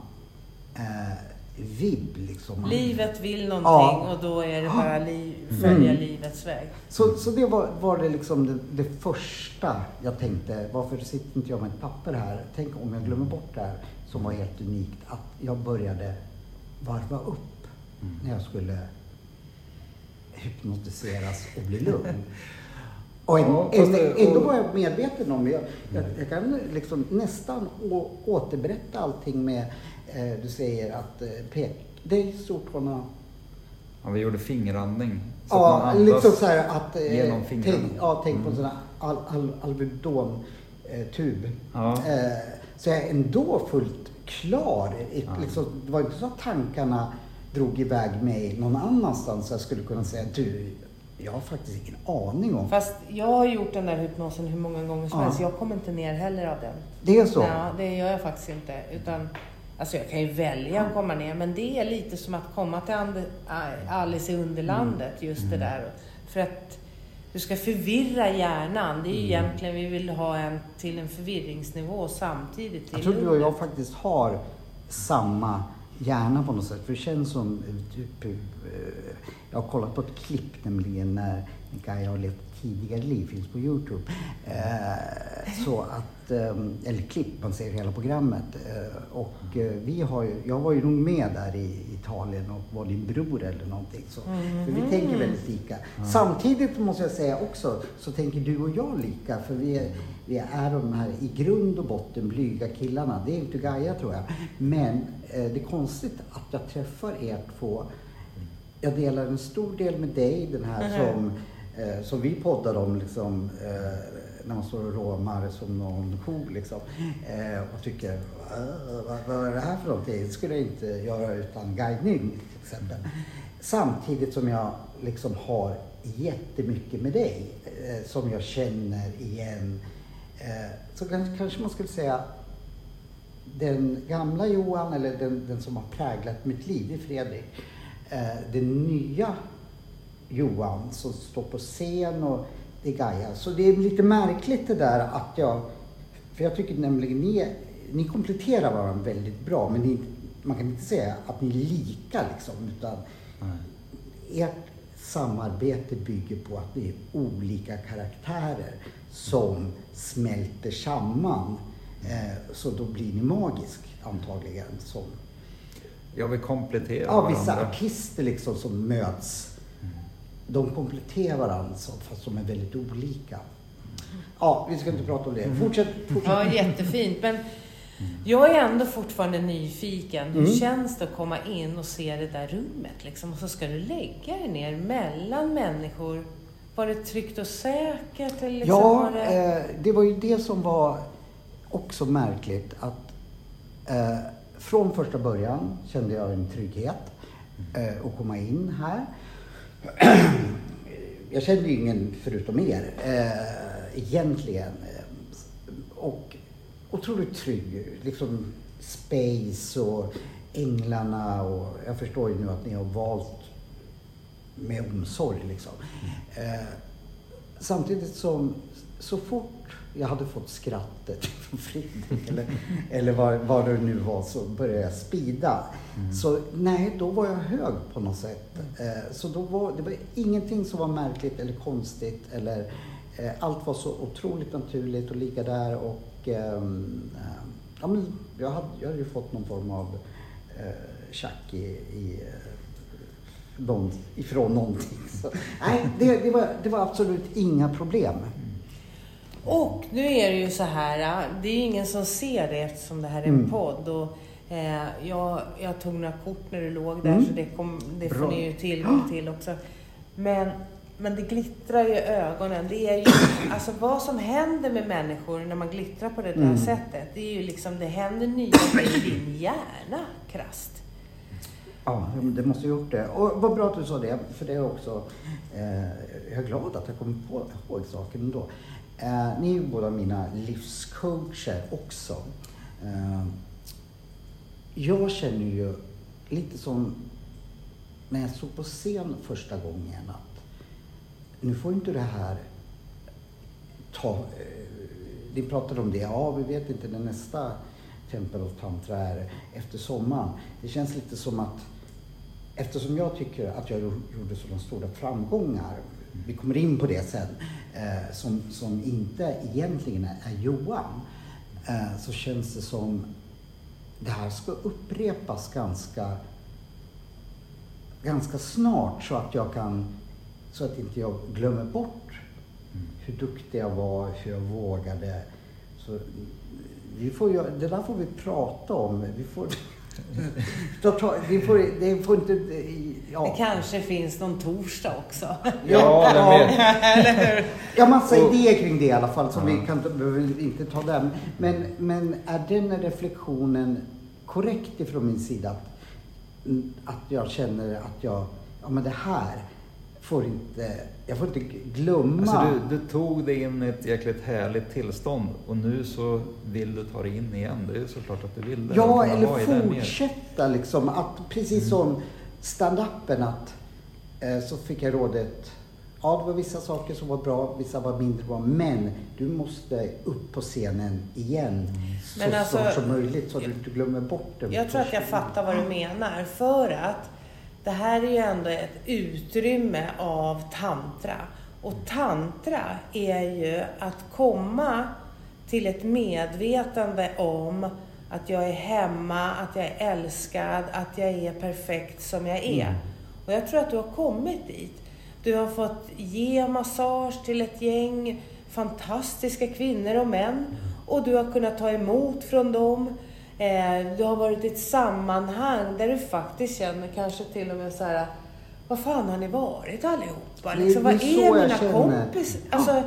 Speaker 1: eh, vibb. Liksom.
Speaker 2: Livet vill någonting ja. och då är det bara li följa mm. livets väg.
Speaker 1: Så, så det var, var det, liksom det, det, första jag tänkte. Varför sitter inte jag med ett papper här? Tänk om jag glömmer bort det här som var helt unikt. Att jag började varva upp mm. när jag skulle hypnotiseras och bli lugn. <laughs> Och ändå, ändå var jag medveten om, jag, jag, jag kan liksom nästan å, återberätta allting med, eh, du säger att eh, pek, det är stortårna
Speaker 3: Ja, vi gjorde fingerandning.
Speaker 1: Så ja, att man liksom så här att... Eh, genom fingrarna. Tänk, ja, tänk på en mm. sån här al, al, alvedon-tub. Eh, ja. Eh, så jag är ändå fullt klar. Ja. Liksom, det var inte så att tankarna drog iväg mig någon annanstans så jag skulle kunna säga du, jag har faktiskt ingen aning om.
Speaker 2: Fast jag har gjort den där hypnosen hur många gånger som ja. helst. Jag kommer inte ner heller av den.
Speaker 1: Det är så?
Speaker 2: Ja, det gör jag faktiskt inte. Utan, alltså jag kan ju välja att komma ner, men det är lite som att komma till Alice i Underlandet, mm. just det mm. där. För att du ska förvirra hjärnan. Det är ju mm. egentligen, vi vill ha en till en förvirringsnivå samtidigt
Speaker 1: Jag tror du och jag faktiskt har samma hjärna på något sätt. För det känns som, typ, eh, jag har kollat på ett klipp nämligen när Gaia har levt tidigare liv, finns på Youtube. Eh, så att, eh, eller klipp, man ser hela programmet. och vi har ju, jag var ju nog med där i Italien och var din bror eller någonting. Så, mm. För vi tänker väldigt lika. Mm. Samtidigt måste jag säga också, så tänker du och jag lika. För vi är, vi är de här i grund och botten blyga killarna. Det är inte Gaia tror jag. Men eh, det är konstigt att jag träffar er två. Jag delar en stor del med dig, den här mm. som, eh, som vi poddar om liksom, eh, när man står och råmar som någon ko liksom. Eh, och tycker, vad, vad är det här för någonting? Det skulle jag inte göra utan guidning till exempel. Samtidigt som jag liksom har jättemycket med dig eh, som jag känner igen Eh, så kanske man skulle säga den gamla Johan, eller den, den som har präglat mitt liv, det är Fredrik. Eh, den nya Johan som står på scen och det är Gaia. Så det är lite märkligt det där att jag, för jag tycker nämligen ni, ni kompletterar varandra väldigt bra, men ni, man kan inte säga att ni är lika liksom, utan mm. ert samarbete bygger på att ni är olika karaktärer som smälter samman. Eh, så då blir ni magisk antagligen. Som,
Speaker 3: ja, vi kompletterar
Speaker 1: ja, varandra. Vissa artister liksom som möts. Mm. De kompletterar varandra fast de är väldigt olika. Ja, vi ska inte prata om det. Mm. Fortsätt. fortsätt.
Speaker 2: Ja, jättefint. Men jag är ändå fortfarande nyfiken. Hur mm. känns det att komma in och se det där rummet? Liksom? Och så ska du lägga dig ner mellan människor var det tryggt och säkert? Eller liksom
Speaker 1: ja, var det... Eh, det var ju det som var också märkligt. Att eh, från första början kände jag en trygghet eh, att komma in här. <clears throat> jag kände ju ingen förutom er eh, egentligen. Och otroligt trygg. Liksom space och änglarna och jag förstår ju nu att ni har valt med omsorg. Liksom. Mm. Eh, samtidigt som så fort jag hade fått skrattet <laughs> från Fredrik eller, eller vad, vad det nu var så började jag spida. Mm. Så nej, då var jag hög på något sätt. Eh, så då var det var ingenting som var märkligt eller konstigt. Eller, eh, allt var så otroligt naturligt och ligga där och ehm, eh, ja, men jag, hade, jag hade ju fått någon form av eh, tjack i, i eh, någon, ifrån någonting. Så, nej, det, det, var, det var absolut inga problem.
Speaker 2: Och nu är det ju så här, det är ingen som ser det eftersom det här är en mm. podd. Och, eh, jag, jag tog några kort när du låg där, mm. så det, kom, det får ni ju tillgång till <gasps> också. Men men det glittrar ju i ögonen. Det är ju, <clears throat> alltså vad som händer med människor när man glittrar på det där mm. sättet, det är ju liksom, det händer nya i din hjärna, krasst.
Speaker 1: Ja, det måste ha gjort det. Och vad bra att du sa det, för det är också, eh, jag är glad att jag kommer på, ihåg saken ändå. Eh, ni är ju båda mina livscoacher också. Eh, jag känner ju lite som när jag stod på scen första gången att nu får inte det här ta... Eh, ni pratade om det, ja vi vet inte när nästa Tempel of Tantra är efter sommaren. Det känns lite som att eftersom jag tycker att jag gjorde sådana stora framgångar, vi kommer in på det sen, eh, som, som inte egentligen är Johan, eh, så känns det som det här ska upprepas ganska, ganska snart så att jag kan, så att inte jag glömmer bort hur duktig jag var, hur jag vågade. Så vi får, det där får vi prata om. Vi får, det, får, det får inte...
Speaker 2: Ja. Det kanske finns någon torsdag också.
Speaker 3: Ja, <laughs>
Speaker 1: ja, ja massa idéer kring det i alla fall, som ja. vi kan, behöver inte ta den. Men, men är den reflektionen korrekt ifrån min sida? Att, att jag känner att jag, ja men det här får inte jag får inte glömma.
Speaker 3: Alltså du, du, tog dig in i ett jäkligt härligt tillstånd och nu så vill du ta dig in igen. Det är såklart att du vill det.
Speaker 1: Ja, eller fortsätta liksom. Att, precis mm. som stand-upen att eh, så fick jag rådet Ja, det var vissa saker som var bra, vissa var mindre bra. Men du måste upp på scenen igen mm. så men alltså, snart som möjligt så att du inte glömmer bort det.
Speaker 2: Jag tror att jag fattar vad du menar. För att det här är ju ändå ett utrymme av tantra. Och tantra är ju att komma till ett medvetande om att jag är hemma, att jag är älskad, att jag är perfekt som jag är. Mm. Och jag tror att du har kommit dit. Du har fått ge massage till ett gäng fantastiska kvinnor och män. Och du har kunnat ta emot från dem. Eh, du har varit i ett sammanhang där du faktiskt känner kanske till och med så här, vad fan har ni varit allihopa? Liksom, vad är mina kompisar? Alltså,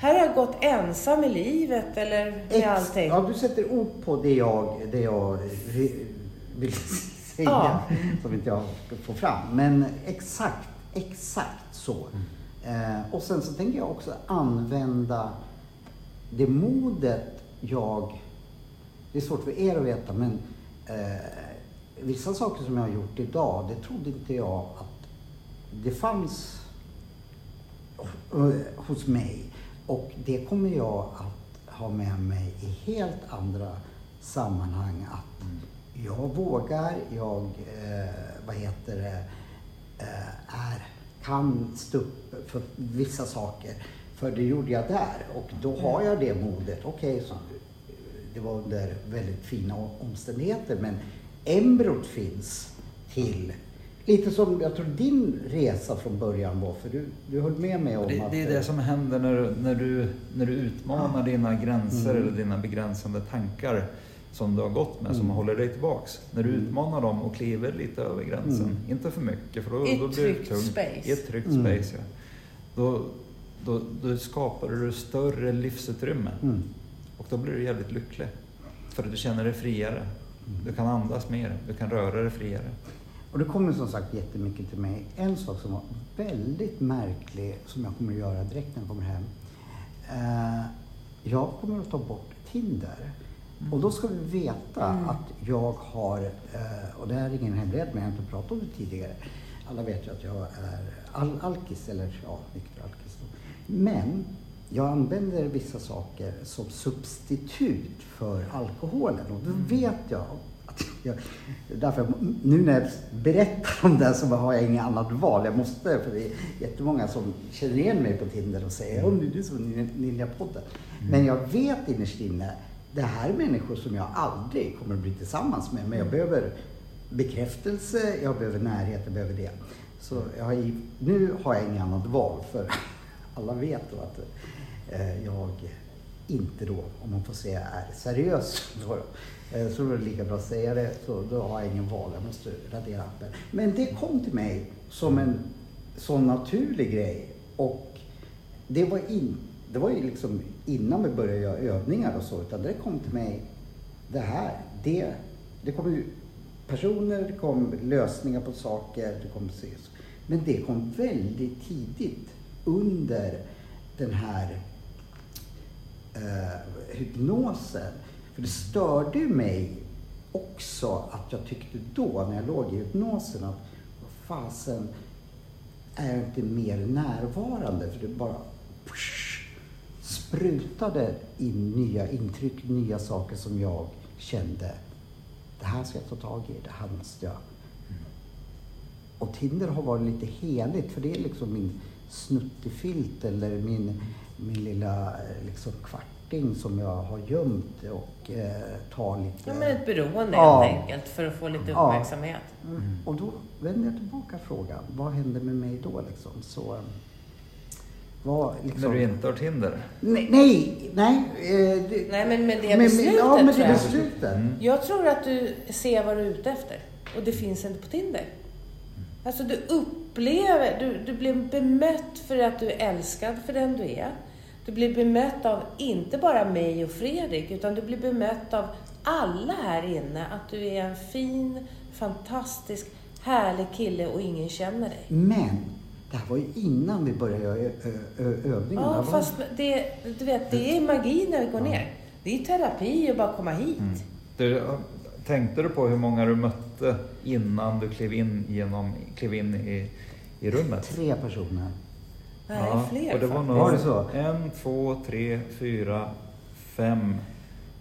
Speaker 2: här har jag gått ensam i livet eller med Ex allting.
Speaker 1: Ja, du sätter ord på det jag, det jag vill <laughs> säga, ja. som inte jag får fram. Men exakt, exakt så. Eh, och sen så tänker jag också använda det modet jag det är svårt för er att veta men eh, vissa saker som jag har gjort idag, det trodde inte jag att det fanns eh, hos mig. Och det kommer jag att ha med mig i helt andra sammanhang. Att jag vågar, jag, eh, vad heter det, eh, är, kan stå upp för vissa saker. För det gjorde jag där och då har jag det modet. Okej, okay, det var under väldigt fina omständigheter. Men embryot finns till Lite som jag tror din resa från början var, för du, du höll med mig om
Speaker 3: det,
Speaker 1: att...
Speaker 3: Det är det som händer när, när, du, när du utmanar dina gränser mm. eller dina begränsande tankar som du har gått med, mm. som håller dig tillbaks. När du mm. utmanar dem och kliver lite över gränsen, mm. inte för mycket för då,
Speaker 2: I
Speaker 3: då
Speaker 2: blir det tungt. Space.
Speaker 3: I ett tryggt mm. space. Ja. Då, då, då skapar du större livsutrymme. Och då blir du jävligt lycklig. För att du känner dig friare. Du kan andas mer, du kan röra dig friare.
Speaker 1: Och det kommer som sagt jättemycket till mig. En sak som var väldigt märklig, som jag kommer att göra direkt när jag kommer hem. Eh, jag kommer att ta bort Tinder. Mm. Och då ska vi veta mm. att jag har, eh, och det är ingen hemlighet men jag har inte pratat om det tidigare. Alla vet ju att jag är al alkis, eller ja, nykter alkis. Men jag använder vissa saker som substitut för alkoholen och då mm. vet jag att jag, därför, nu när jag berättar om det så har jag inget annat val. Jag måste, för det är jättemånga som känner igen mig på Tinder och säger om du är som Ninjapodden. Mm. Men jag vet innerst inne, det här är människor som jag aldrig kommer att bli tillsammans med. Men jag behöver bekräftelse, jag behöver närhet, jag behöver det. Så har, nu har jag inget annat val för alla vet då att Eh, jag inte då, om man får säga är seriös. <laughs> Då, eh, så då är det lika bra att säga det, så då har jag ingen val, jag måste radera appen. Men det kom till mig som en sån naturlig grej Och det var, in, det var ju liksom innan vi började göra övningar och så, utan det kom till mig, det här, det, det kom ju personer, det kom lösningar på saker, det kom ses. Men det kom väldigt tidigt under den här eh, hypnosen. För det störde ju mig också att jag tyckte då, när jag låg i hypnosen, att vad fasen, är jag inte mer närvarande? För det bara push, sprutade in nya intryck, nya saker som jag kände. Det här ska jag ta tag i, det här måste jag. Och Tinder har varit lite heligt för det är liksom min snuttefilt eller min, min lilla eh, liksom kvarting som jag har gömt och eh, tar lite...
Speaker 2: Ja, men ett beroende ja. helt enkelt för att få lite uppmärksamhet.
Speaker 1: Ja. Mm. Och då vänder jag tillbaka frågan. Vad händer med mig då liksom? Så, eh,
Speaker 3: vad, liksom... När du inte har Tinder?
Speaker 1: Nej, nej. Nej,
Speaker 2: eh, det, nej men med det beslutet
Speaker 1: med, ja, med det beslutet.
Speaker 2: Mm. Jag tror att du ser vad du är ute efter. Och det finns inte på Tinder. Alltså du upplever, du, du blir bemött för att du är älskad för den du är. Du blir bemött av inte bara mig och Fredrik, utan du blir bemött av alla här inne att du är en fin, fantastisk, härlig kille och ingen känner dig.
Speaker 1: Men det här var ju innan vi började göra övningarna.
Speaker 2: Ja, fast det, du vet, det är magi när vi går ner. Det är terapi att bara komma hit. Mm.
Speaker 3: Du, tänkte du på hur många du mötte innan du klev in, genom, klev in i, i rummet?
Speaker 1: Tre personer.
Speaker 2: Nej, ja, fler
Speaker 3: och det var, nog var det så? En, två, tre, fyra, fem.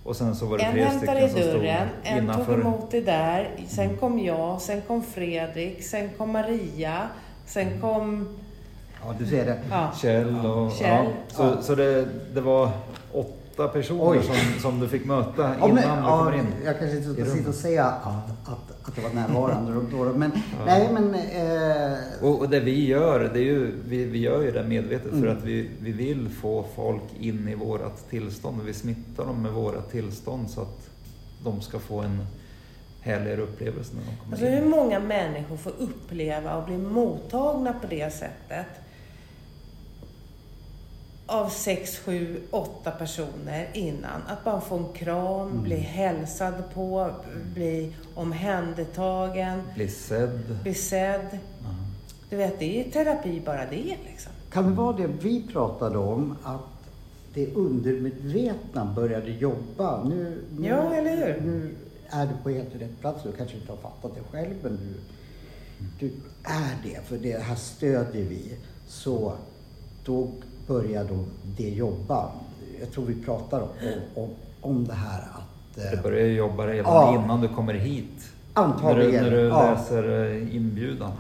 Speaker 3: Och sen så var det
Speaker 2: en
Speaker 3: tre stycken som stod
Speaker 2: dörren, En innanför. tog emot dig där, sen mm. kom jag, sen kom Fredrik, sen kom Maria, sen mm. kom...
Speaker 1: Ja, du ser det.
Speaker 3: Ja. Kjell och... Kjell. Ja. Så, så det, det var åtta personer som, som du fick möta innan men, du kommer in?
Speaker 1: Jag kanske inte ska sitta och säga att, att, att det var närvarande då, men ja. nej men... Eh...
Speaker 3: Och, och, det vi gör, det är ju, vi, vi gör ju det medvetet mm. för att vi, vi vill få folk in i vårat tillstånd. Vi smittar dem med våra tillstånd så att de ska få en härligare upplevelse när de kommer
Speaker 2: alltså,
Speaker 3: in.
Speaker 2: Hur många människor får uppleva och bli mottagna på det sättet? Av sex, sju, åtta personer innan. Att bara få en kram, mm. bli hälsad på, bli omhändertagen.
Speaker 3: Bli sedd.
Speaker 2: Bli sedd. Mm. Du vet, det är terapi bara det liksom.
Speaker 1: Kan det vara det vi pratade om, att det undermedvetna började jobba? Nu, nu,
Speaker 2: ja, eller hur?
Speaker 1: Nu är du på helt rätt plats. Du kanske inte har fattat det själv, men du, du är det. För det här stödjer vi. Så då börjar då det jobba. Jag tror vi pratar om, om, om det här att...
Speaker 3: Det börjar jobba redan ja, innan du kommer hit.
Speaker 1: Antagligen.
Speaker 3: När du, när du ja. läser eh, inbjudan.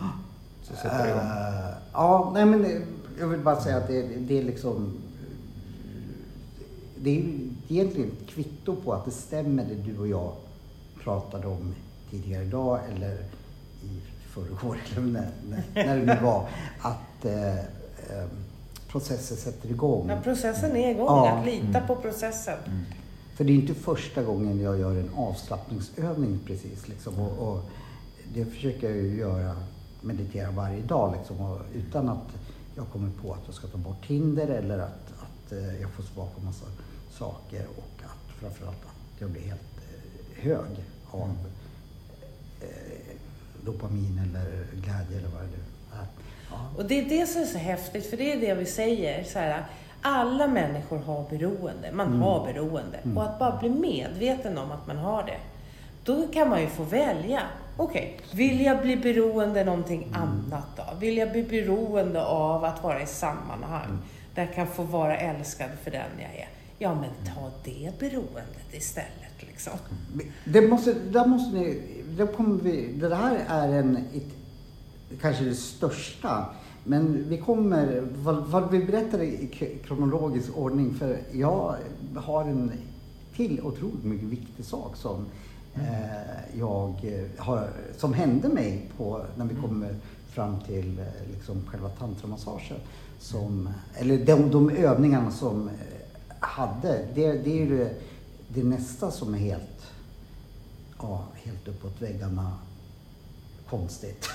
Speaker 3: Så sätter det igång. Uh,
Speaker 1: ja, nej men jag vill bara säga att det, det är liksom... Det är egentligen ett kvitto på att det stämmer det du och jag pratade om tidigare idag eller i förrgår <laughs> eller när, när, när det nu var. Att eh, eh, processen sätter igång.
Speaker 2: Ja, processen är igång. Ja. Att lita mm. på processen. Mm.
Speaker 1: För det är inte första gången jag gör en avslappningsövning precis. Liksom. Och, och det försöker jag ju göra, meditera varje dag liksom. Och utan att jag kommer på att jag ska ta bort hinder eller att, att eh, jag får svar på massa saker och att framförallt att jag blir helt eh, hög av mm. eh, dopamin eller glädje eller vad det nu
Speaker 2: och det är det som är så häftigt, för det är det vi säger. Så här, alla människor har beroende. Man mm. har beroende. Mm. Och att bara bli medveten om att man har det. Då kan man ju få välja. Okej, okay, vill jag bli beroende någonting mm. annat då? Vill jag bli beroende av att vara i sammanhang mm. där jag kan få vara älskad för den jag är? Ja, men ta det beroendet istället. Liksom.
Speaker 1: Det måste, där måste ni, där kommer vi, det här är en, ett kanske det största. Men vi kommer, vad, vad vi berättar i kronologisk ordning, för jag har en till otroligt mycket viktig sak som eh, jag har, som hände mig på, när vi mm. kommer fram till eh, liksom själva tantramassagen. Som, eller de, de övningarna som eh, hade, det, det är ju det, det nästa som är helt, ja, helt uppåt väggarna konstigt.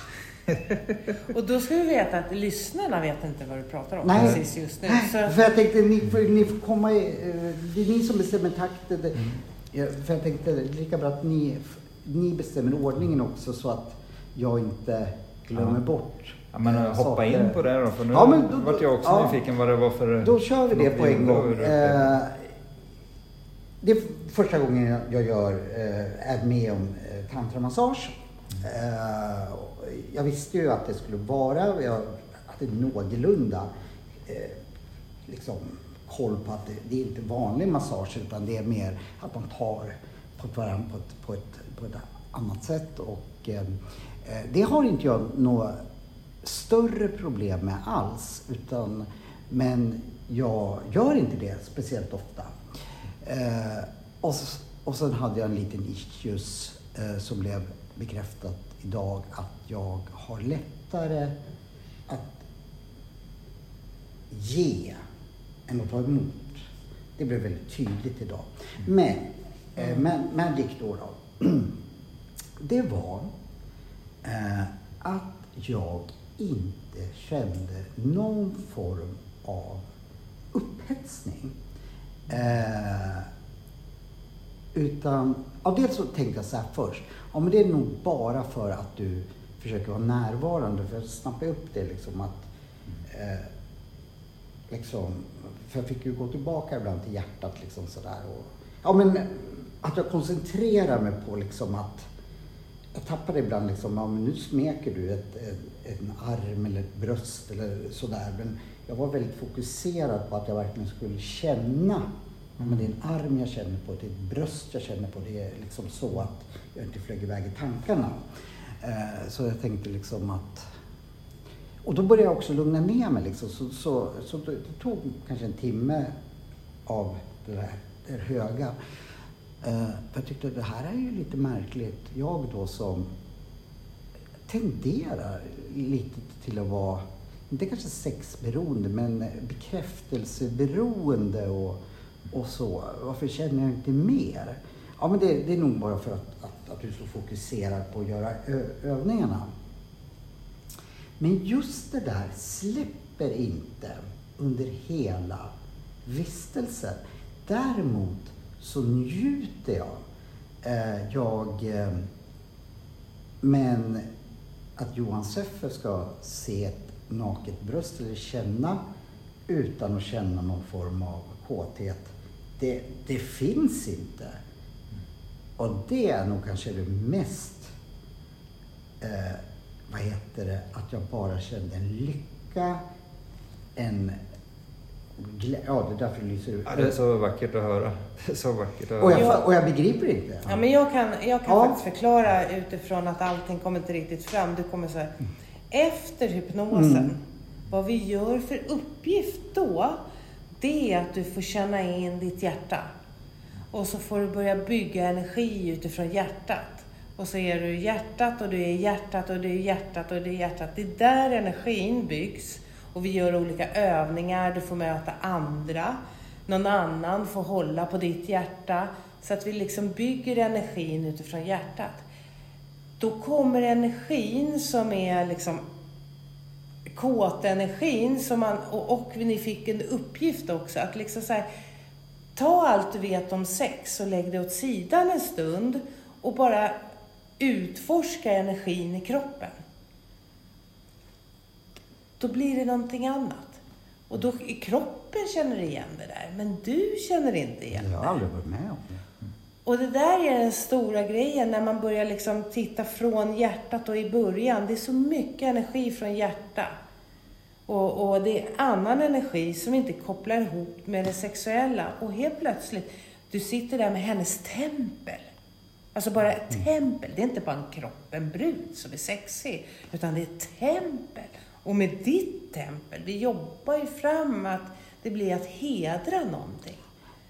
Speaker 1: <laughs>
Speaker 2: och då ska vi veta att lyssnarna vet inte vad du pratar om
Speaker 1: Nej.
Speaker 2: precis just nu.
Speaker 1: Så... För jag tänkte, ni, för, ni får komma i, eh, det är ni som bestämmer takten. Mm. För jag tänkte, lika bra att ni, ni bestämmer ordningen också så att jag inte glömmer ja. bort
Speaker 3: Ja, men eh, hoppa saker. in på det då, för nu ja, men då, vart jag också ja, nyfiken vad det var för...
Speaker 1: Då kör vi det på en gång. Eh, det är första gången jag gör, eh, är med om eh, tantramassage. Eh, jag visste ju att det skulle vara, jag hade någorlunda eh, liksom, koll på att det, det är inte vanlig massage utan det är mer att man tar på varandra på ett, på ett, på ett annat sätt. Och, eh, eh, det har inte jag några större problem med alls. Utan, men jag gör inte det speciellt ofta. Eh, och, och sen hade jag en liten issues eh, som blev bekräftat idag att jag har lättare att ge än att ta emot. Det blev väldigt tydligt idag. Men eh, Magic då, då <clears throat> det var eh, att jag inte kände någon form av upphetsning. Eh, utan, ja, dels så tänkte jag så här först, ja men det är nog bara för att du försöker vara närvarande. För jag snappade upp det liksom att, eh, liksom, för jag fick ju gå tillbaka ibland till hjärtat liksom sådär. Ja men att jag koncentrerar mig på liksom att, jag tappade ibland liksom, ja men nu smeker du ett, ett, en arm eller ett bröst eller sådär. Men jag var väldigt fokuserad på att jag verkligen skulle känna Mm. men det är en arm jag känner på, det är ett bröst jag känner på. Det är liksom så att jag inte flög iväg i tankarna. Eh, så jag tänkte liksom att... Och då började jag också lugna ner mig. Liksom. Så, så, så det tog kanske en timme av det där, det höga. Eh, för jag tyckte att det här är ju lite märkligt. Jag då som tenderar lite till att vara, inte kanske sexberoende, men bekräftelseberoende och och så. Varför känner jag inte mer? Ja, men det, det är nog bara för att, att, att, du är så fokuserad på att göra övningarna. Men just det där släpper inte under hela vistelsen. Däremot så njuter jag. Eh, jag eh, men att Johan Seffer ska se ett naket bröst eller känna utan att känna någon form av kåthet det, det finns inte. Och det är nog kanske det mest, eh, vad heter det, att jag bara kände en lycka, en Ja, det är därför det lyser ut.
Speaker 3: Ja, det är så vackert att höra. Det är så vackert att höra.
Speaker 1: Och jag, och jag begriper inte.
Speaker 2: Ja, men jag kan, jag kan ja. faktiskt förklara utifrån att allting kommer inte riktigt fram. Du kommer så här, efter hypnosen, mm. vad vi gör för uppgift då, det är att du får känna in ditt hjärta. Och så får du börja bygga energi utifrån hjärtat. Och så är du hjärtat och du är hjärtat och du är hjärtat och du är hjärtat. Det är där energin byggs. Och vi gör olika övningar, du får möta andra. Någon annan får hålla på ditt hjärta. Så att vi liksom bygger energin utifrån hjärtat. Då kommer energin som är liksom kåtenergin som man, och, och ni fick en uppgift också att liksom så här, ta allt du vet om sex och lägg det åt sidan en stund och bara utforska energin i kroppen. Då blir det någonting annat. Och då, kroppen känner igen det där, men du känner inte igen det.
Speaker 1: Jag har aldrig varit med om det.
Speaker 2: Och det där är den stora grejen när man börjar liksom titta från hjärtat och i början. Det är så mycket energi från hjärtat. Och, och det är annan energi som inte kopplar ihop med det sexuella. Och helt plötsligt, du sitter där med hennes tempel. Alltså bara ett mm. tempel. Det är inte bara en kropp, en brud som är sexig. Utan det är ett tempel. Och med ditt tempel, vi jobbar ju fram att det blir att hedra någonting.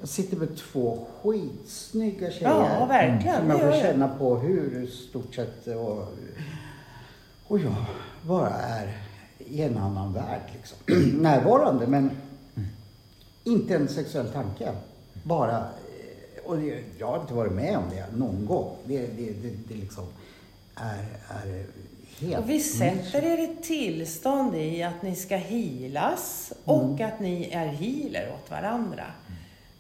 Speaker 1: Jag sitter med två skitsnygga tjejer.
Speaker 2: Ja, verkligen.
Speaker 1: Som jag får känna på hur stort sett och, och jag bara är i en annan värld. Liksom. <clears throat> Närvarande men inte en sexuell tanke. Bara, eh, och det, jag har inte varit med om det någon gång. Det, det, det, det liksom är, är
Speaker 2: Helt och vi sätter er i tillstånd i att ni ska healas och mm. att ni är healer åt varandra.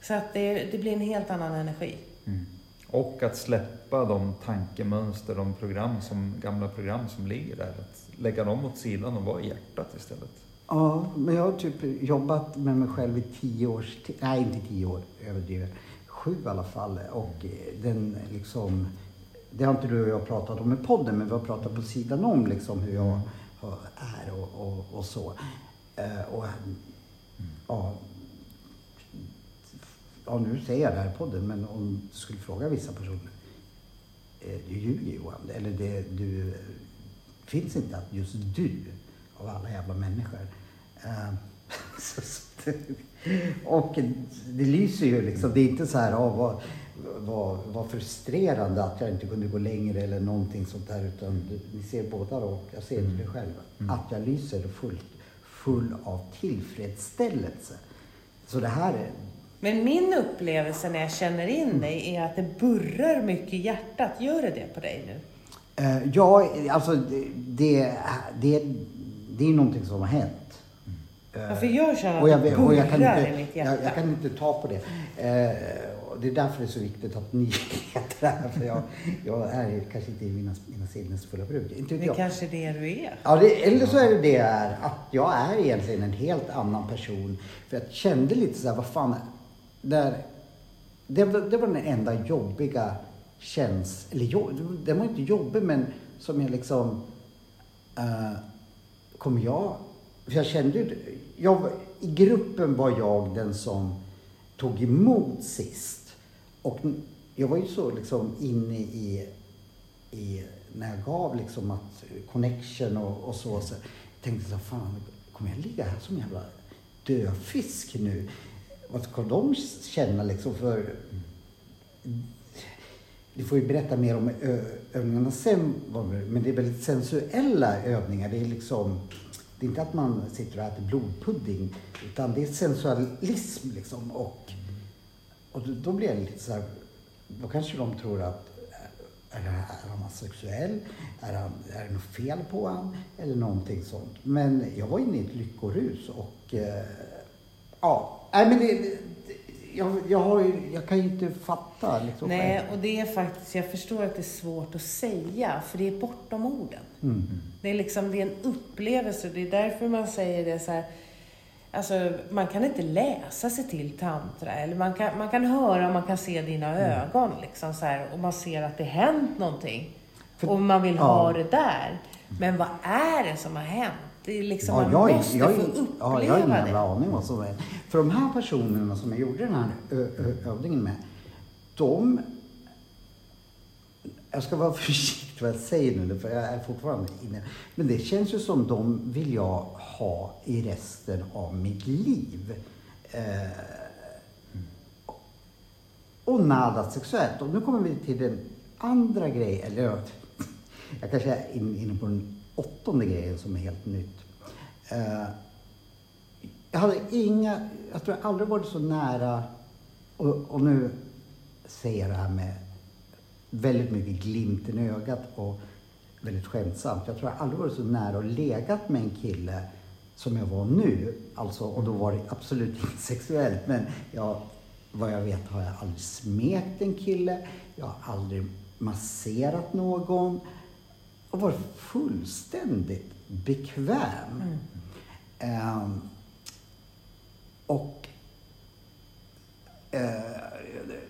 Speaker 2: Mm. Så att det, det, blir en helt annan energi. Mm.
Speaker 3: Och att släppa de tankemönster, de program som, gamla program som ligger där. Att lägga dem åt sidan och vara i hjärtat istället.
Speaker 1: Ja, men jag har typ jobbat med mig själv i tio års. Nej, inte tio år, överdrivet. Sju i alla fall. Och den liksom... Det har inte du och jag pratat om i podden, men vi har pratat på sidan om liksom hur jag är och, och, och så. Eh, och, ja, ja, nu säger jag det här i podden, men om du skulle fråga vissa personer. Eh, du ljuger Johan. Eller det, du, finns inte att just du, av alla jävla människor. <laughs> Uh, och det lyser ju liksom. Det är inte så här, oh, vad, vad, vad frustrerande att jag inte kunde gå längre eller någonting sånt där. Utan ni ser båda då, jag ser mm. det själv. Mm. Att jag lyser fullt, full av tillfredsställelse. Så det här är,
Speaker 2: men min upplevelse när jag känner in dig är att det burrar mycket i hjärtat. Gör det det på dig nu?
Speaker 1: Uh, ja, alltså det, det, det, det är någonting som har hänt.
Speaker 2: Ja, för jag känner att och jag, det burrar jag kan
Speaker 1: inte,
Speaker 2: i mitt hjärta.
Speaker 1: Jag, jag, kan inte ta på det. Uh, det är därför det är så viktigt att ni <laughs> vet det här. För jag, jag är kanske inte i mina, mina sinnesfulla bruk. Inte
Speaker 2: det är kanske det du är.
Speaker 1: Ja, det, eller så är det det är. Att jag är egentligen en helt annan person. För jag kände lite så här, vad fan där, det, det var den enda jobbiga känslan, eller den var inte jobbig men som jag liksom, eh, uh, kommer jag, för jag kände ju, jag, i gruppen var jag den som tog emot sist. Och jag var ju så liksom inne i, i när jag gav liksom att connection och, och så, så jag tänkte så fan, kommer jag ligga här som jävla döfisk nu? Vad ska de känna liksom för... Du får ju berätta mer om övningarna sen, men det är väldigt sensuella övningar. Det är liksom... Det är inte att man sitter och äter blodpudding, utan det är sensualism liksom. Och, och då blir jag lite så här, då kanske de tror att är, är han asexuell? Är, han, är det något fel på honom? Eller någonting sånt. Men jag var inne i ett lyckorus och eh, ja, Nej, men det, jag, jag, har jag kan ju inte fatta. Liksom,
Speaker 2: Nej, och det är faktiskt, jag förstår att det är svårt att säga, för det är bortom orden. Mm. Det är liksom, det är en upplevelse, det är därför man säger det så här, Alltså, man kan inte läsa sig till tantra. Eller man kan, man kan höra och man kan se dina mm. ögon. Liksom, så här, och man ser att det hänt någonting. För, och man vill ja. ha det där. Men vad är det som har hänt? Det är liksom, ja, man jag, måste jag, få uppleva ja,
Speaker 1: jag har ingen jävla aning vad som är. För de här personerna som jag gjorde den här övningen med, de... Jag ska vara <laughs> försiktig vad jag säger nu, för jag är fortfarande inne. Men det känns ju som de vill jag ha i resten av mitt liv. Eh, och nada sexuellt. Och nu kommer vi till den andra grejen. Eller <laughs> jag kanske är inne på den åttonde grejen som är helt nytt. Eh, jag hade inga, jag tror jag aldrig varit så nära, och, och nu säger jag det här med väldigt mycket glimten i ögat och väldigt skämtsamt. Jag tror jag aldrig varit så nära och legat med en kille som jag var nu. Alltså, och då var det absolut <laughs> inte sexuellt, men jag, vad jag vet har jag aldrig smekt en kille. Jag har aldrig masserat någon och varit fullständigt bekväm. Mm. Um, och, eh,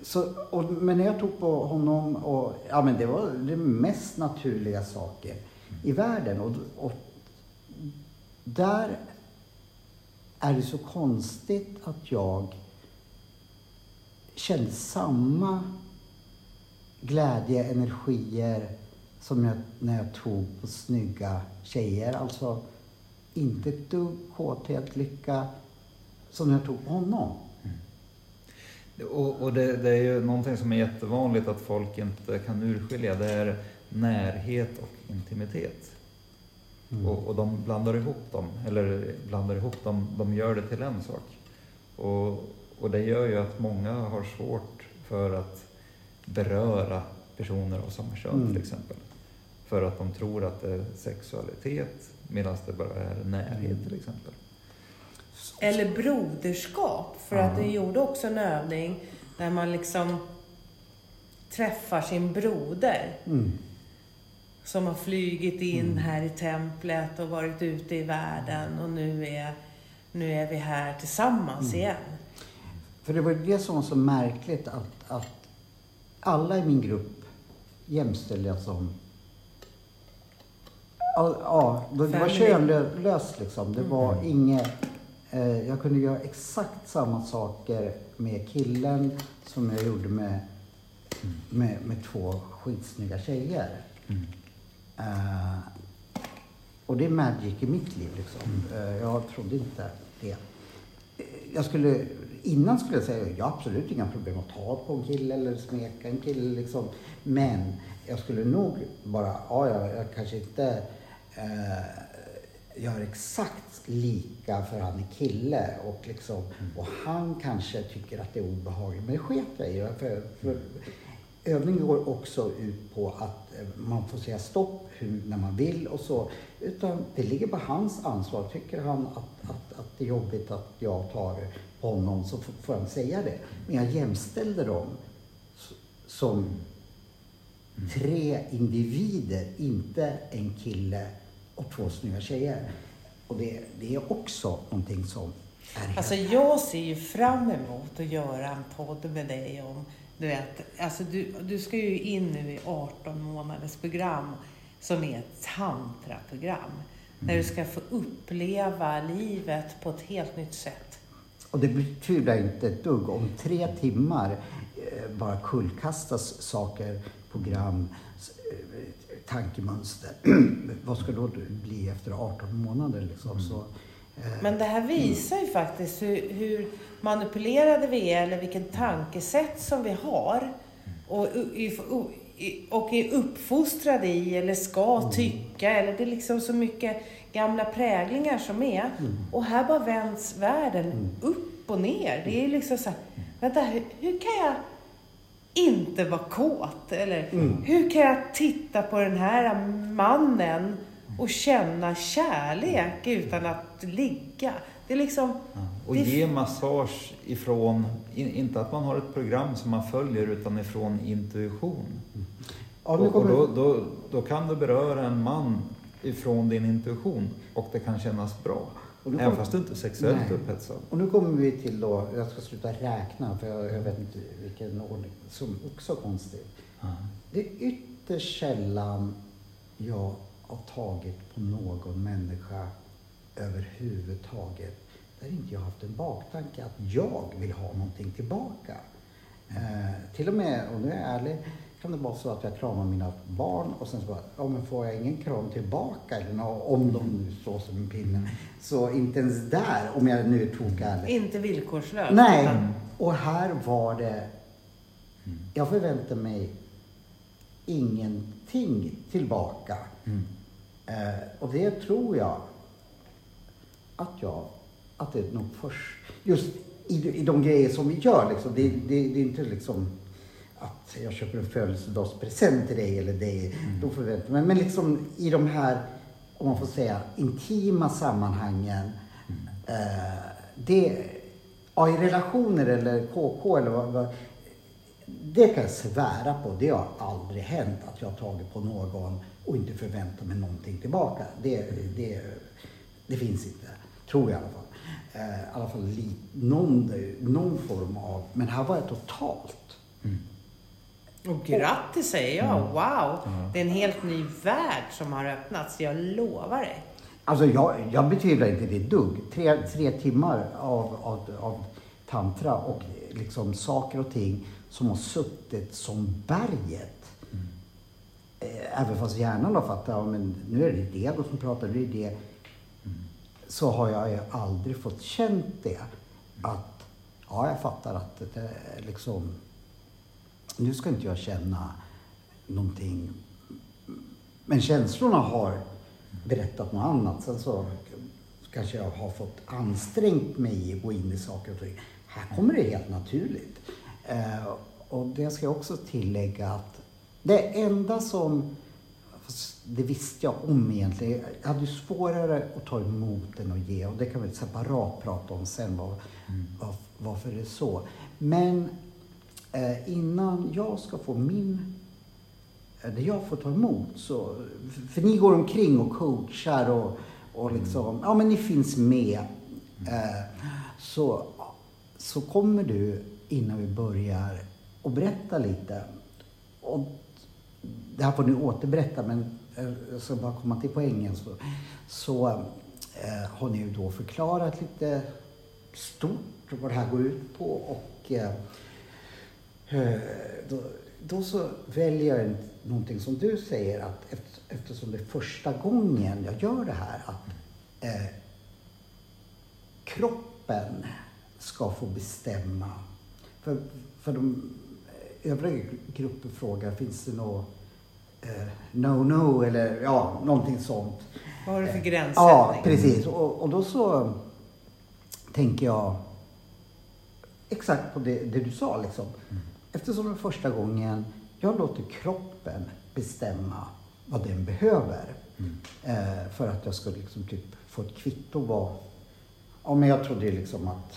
Speaker 1: så, och, men när jag tog på honom, och, ja, men det var det mest naturliga saker i världen. Och, och där är det så konstigt att jag kände samma glädje, energier, som jag, när jag tog på snygga tjejer. Alltså inte ett dugg kåthet, lycka som jag tog på honom.
Speaker 3: Mm. Och, och det, det, är ju någonting som är jättevanligt att folk inte kan urskilja. Det är närhet och intimitet. Mm. Och, och, de blandar ihop dem, eller blandar ihop dem, de gör det till en sak. Och, och det gör ju att många har svårt för att beröra personer av samma kön mm. till exempel. för att de tror att det är sexualitet medan det bara är närhet till exempel.
Speaker 2: Eller broderskap, för att du gjorde också en övning där man liksom träffar sin broder.
Speaker 1: Mm.
Speaker 2: Som har flygit in mm. här i templet och varit ute i världen och nu är, nu är vi här tillsammans mm. igen.
Speaker 1: För det var det som var så märkligt att, att alla i min grupp jämställde jag som Ja, det var könlöst liksom. Det var mm. inget... Eh, jag kunde göra exakt samma saker med killen som jag gjorde med, med, med två skitsnygga tjejer. Mm. Uh, och det är magic i mitt liv liksom. Uh, jag trodde inte det. Jag skulle, innan skulle jag säga, jag har absolut inga problem att ta på en kille eller smeka en kille liksom. Men jag skulle nog bara, ja, jag, jag kanske inte uh, gör exakt lika för han är kille och liksom, mm. och han kanske tycker att det är obehagligt. Men det sket jag i. För, för, övningen går också ut på att eh, man får säga stopp när man vill och så. Utan det ligger på hans ansvar. Tycker han att, att, att det är jobbigt att jag tar på honom så får han säga det. Men jag jämställde dem som tre individer, inte en kille och två snygga tjejer. Och det, det är också någonting som är
Speaker 2: Alltså jag ser ju fram emot att göra en podd med dig om du vet, alltså du, du ska ju in nu i 18 månaders program som är ett tantraprogram. Mm. Där du ska få uppleva livet på ett helt nytt sätt.
Speaker 1: Och det betyder inte ett dugg. Om tre timmar eh, bara kullkastas saker, program, tankemönster. <clears throat> Vad ska då bli efter 18 månader liksom? Mm. Så,
Speaker 2: eh, Men det här visar ju faktiskt hur, hur manipulerade vi är eller vilken tankesätt som vi har och, och är uppfostrade i eller ska mm. tycka. Eller det är liksom så mycket gamla präglingar som är. Mm. Och här bara vänds världen mm. upp och ner. Det är liksom så här, vänta, hur, hur kan jag inte vara kåt? Eller mm. hur kan jag titta på den här mannen och känna kärlek utan att ligga? Det är liksom...
Speaker 3: Ja. Och det... ge massage ifrån, inte att man har ett program som man följer, utan ifrån intuition. Ja, och, och då, då, då, kan du beröra en man ifrån din intuition och det kan kännas bra. Även kom... fast du inte är sexuellt Nej. upphetsad.
Speaker 1: Och nu kommer vi till då, jag ska sluta räkna för jag, jag vet inte vilken ordning, som också är konstigt. Mm. Det är ytterst sällan jag har tagit på någon människa överhuvudtaget där inte jag haft en baktanke att jag vill ha någonting tillbaka. Eh, till och med, och nu är jag ärlig, kan det vara så att jag kramar mina barn och sen så bara, ja men får jag ingen kram tillbaka eller nå, om de nu står som en pinne. Så inte ens där, om jag nu är tokärlig.
Speaker 2: Inte villkorslöst?
Speaker 1: Nej. Och här var det, jag förväntade mig ingenting tillbaka. Mm. Eh, och det tror jag att jag, att det är nog först, just i, i de grejer som vi gör liksom. Det, det, det är inte liksom att jag köper en födelsedagspresent till dig eller dig. Mm. Då förväntar men, men liksom i de här, om man får säga, intima sammanhangen. Mm. Eh, det, ja, i relationer eller KK eller vad, vad, det kan jag svära på. Det har aldrig hänt att jag har tagit på någon och inte förväntat mig någonting tillbaka. Det, det, det finns inte. Tror jag i alla fall. Eh, I alla fall li, någon, någon form av, men här var jag totalt. Mm.
Speaker 2: Och grattis säger jag. Mm. Wow! Det är en helt ny värld som har öppnats. Jag lovar dig.
Speaker 1: Alltså jag, jag betvivlar inte det dugg. Tre, tre timmar av, av, av tantra och liksom saker och ting som har suttit som berget. Mm. Även fast hjärnan har fattat, ja, men nu är det det som pratar, nu är det så har jag ju aldrig fått känt det. Att, ja, jag fattar att det liksom, nu ska inte jag känna någonting. Men känslorna har berättat något annat. Sen så kanske jag har fått ansträngt mig i att gå in i saker och ting. Här kommer det helt naturligt. Eh, och det ska jag också tillägga att det enda som det visste jag om egentligen. Jag hade ju svårare att ta emot än att ge och det kan vi separat prata om sen var, mm. var, varför det är så. Men innan jag ska få min eh, det jag får ta emot så, för ni går omkring och coachar och, och liksom, mm. ja men ni finns med. Eh, så, så kommer du innan vi börjar och berätta lite. Och det här får ni återberätta men jag eh, ska bara komma till poängen. Så, så eh, har ni ju då förklarat lite stort vad det här går ut på och eh, eh då, då, så väljer jag någonting som du säger att eftersom det är första gången jag gör det här att eh, kroppen ska få bestämma. För, för de övriga grupper frågar, finns det något eh, no-no eller ja, någonting sånt.
Speaker 2: Vad har du för eh, gränssättning?
Speaker 1: Ja, precis. Och, och då så tänker jag exakt på det, det du sa liksom. Mm. Eftersom det är första gången jag låter kroppen bestämma vad den behöver. Mm. Eh, för att jag ska liksom typ få ett kvitto vad... Ja, men jag trodde liksom att...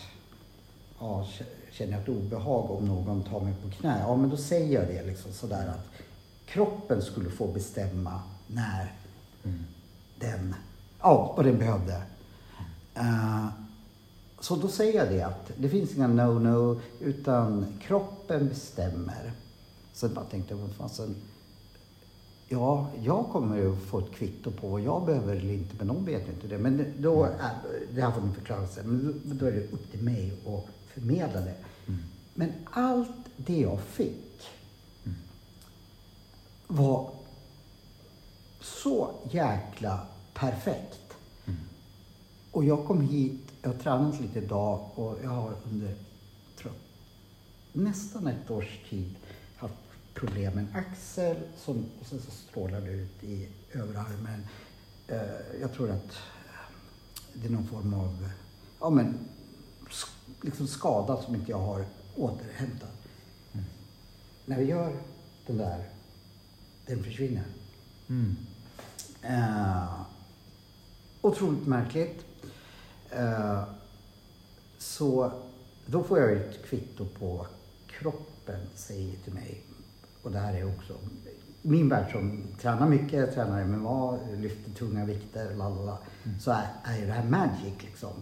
Speaker 1: Ja, känner jag ett obehag om någon tar mig på knä, ja men då säger jag det liksom sådär att kroppen skulle få bestämma när mm. den, ja vad den behövde. Uh, så då säger jag det att det finns inga no-no utan kroppen bestämmer. Sen bara tänkte jag, vad fasen, Ja, jag kommer ju få ett kvitto på vad jag behöver eller inte, men de vet inte det. Men då, mm. det här får ni förklara sen, men då är det upp till mig att förmedla det. Mm. Men allt det jag fick mm. var så jäkla perfekt. Mm. Och jag kom hit, jag har tränat lite idag och jag har under tror, nästan ett års tid haft problem med en axel som och sen så strålar det ut i överarmen. Eh, jag tror att det är någon form av ja, men, liksom skada som inte jag har återhämtat. Mm. När vi gör den där, den försvinner. Mm. Uh, otroligt märkligt. Uh, så då får jag ett kvitto på kroppen säger till mig. Och det här är också min värld som tränar mycket, tränar MMA, lyfter tunga vikter, lalala. Mm. Så är, är det här magic liksom.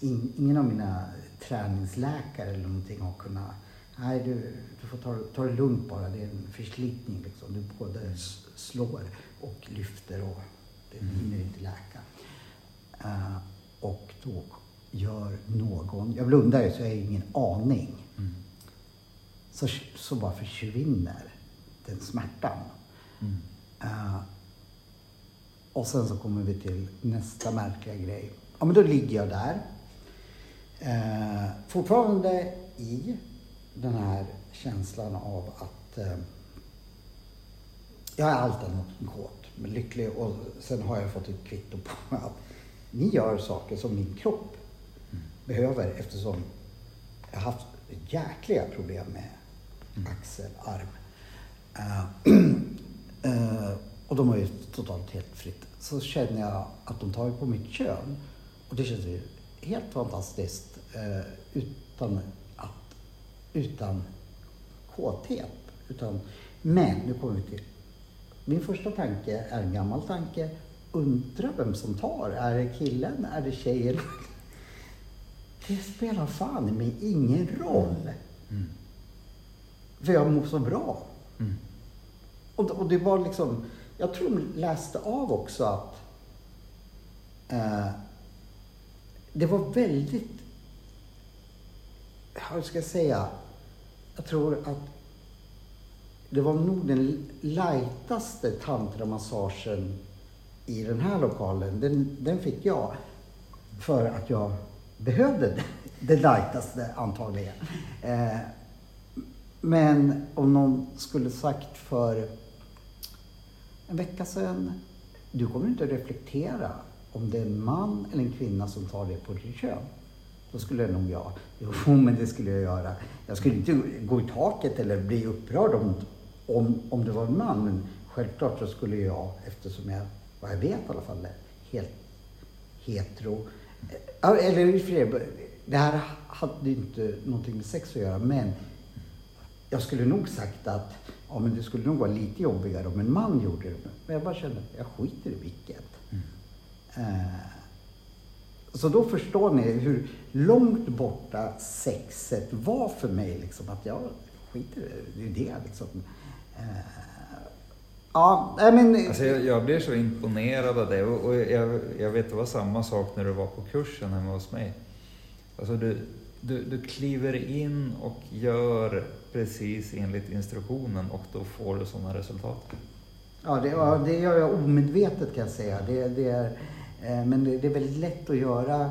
Speaker 1: In, ingen av mina träningsläkare eller någonting har kunnat Nej, du, du får ta, ta det lugnt bara. Det är en förslitning liksom. Du både slår och lyfter och det mm. hinner inte läka. Uh, och då gör någon, jag blundar ju så jag har ingen aning. Mm. Så, så bara försvinner den smärtan. Mm. Uh, och sen så kommer vi till nästa märkliga grej. Ja men då ligger jag där Eh, fortfarande i den här känslan av att eh, jag är allt annat än kåt, men lycklig. Och sen har jag fått ett kvitto på att ni gör saker som min kropp mm. behöver eftersom jag har haft jäkliga problem med mm. axel, arm. Uh, uh, <clears throat> och de har ju totalt helt fritt. Så känner jag att de tar på mitt kön. Och det känns ju helt fantastiskt uh, utan, att, utan kåthet. Utan, men nu kommer vi till min första tanke är en gammal tanke. Undra vem som tar. Är det killen? Är det tjejen? Det spelar fan i mig ingen roll. Mm. För jag mår så bra. Mm. Och, och det var liksom, jag tror de läste av också att eh, det var väldigt, hur ska jag säga, jag tror att det var nog den lightaste tantramassagen i den här lokalen. Den, den fick jag för att jag behövde det, det lightaste antagligen. Eh, men om någon skulle sagt för en vecka sedan, du kommer inte att reflektera om det är en man eller en kvinna som tar det på ditt kön, då skulle jag nog jag, jo men det skulle jag göra. Jag skulle inte gå i taket eller bli upprörd om, om, om det var en man, men självklart så skulle jag, eftersom jag, vad jag vet i alla fall, helt hetero. Eller i fler, det här hade inte någonting med sex att göra men jag skulle nog sagt att ja, men det skulle nog vara lite jobbigare om en man gjorde det. Men jag bara kände att jag skiter i vilket. Mm. Uh, så då förstår ni hur långt borta sexet var för mig. Liksom, att jag skiter i det. Det är det liksom. Uh,
Speaker 3: Ja, men... Alltså jag, jag blir så imponerad av det och, och jag, jag, vet det var samma sak när du var på kursen hemma hos mig. Alltså du, du, du kliver in och gör precis enligt instruktionen och då får du sådana resultat.
Speaker 1: Ja, det, ja, det gör jag omedvetet kan jag säga. Det, det är, eh, men det, det, är väldigt lätt att göra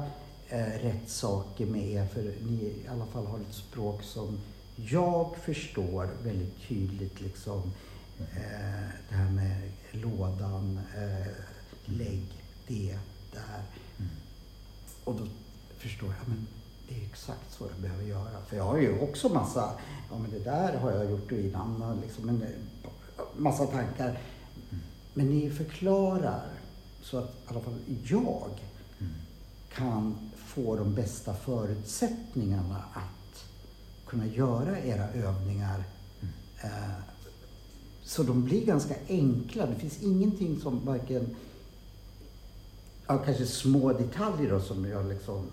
Speaker 1: eh, rätt saker med er för ni i alla fall har ett språk som jag förstår väldigt tydligt. Liksom, Eh, det här med lådan, eh, lägg det där. Mm. Och då förstår jag, men det är exakt så jag behöver göra. För jag har ju också massa, ja men det där har jag gjort innan, liksom en massa tankar. Mm. Men ni förklarar så att i alla fall jag mm. kan få de bästa förutsättningarna att kunna göra era övningar mm. eh, så de blir ganska enkla. Det finns ingenting som varken, ja kanske små detaljer då som jag liksom,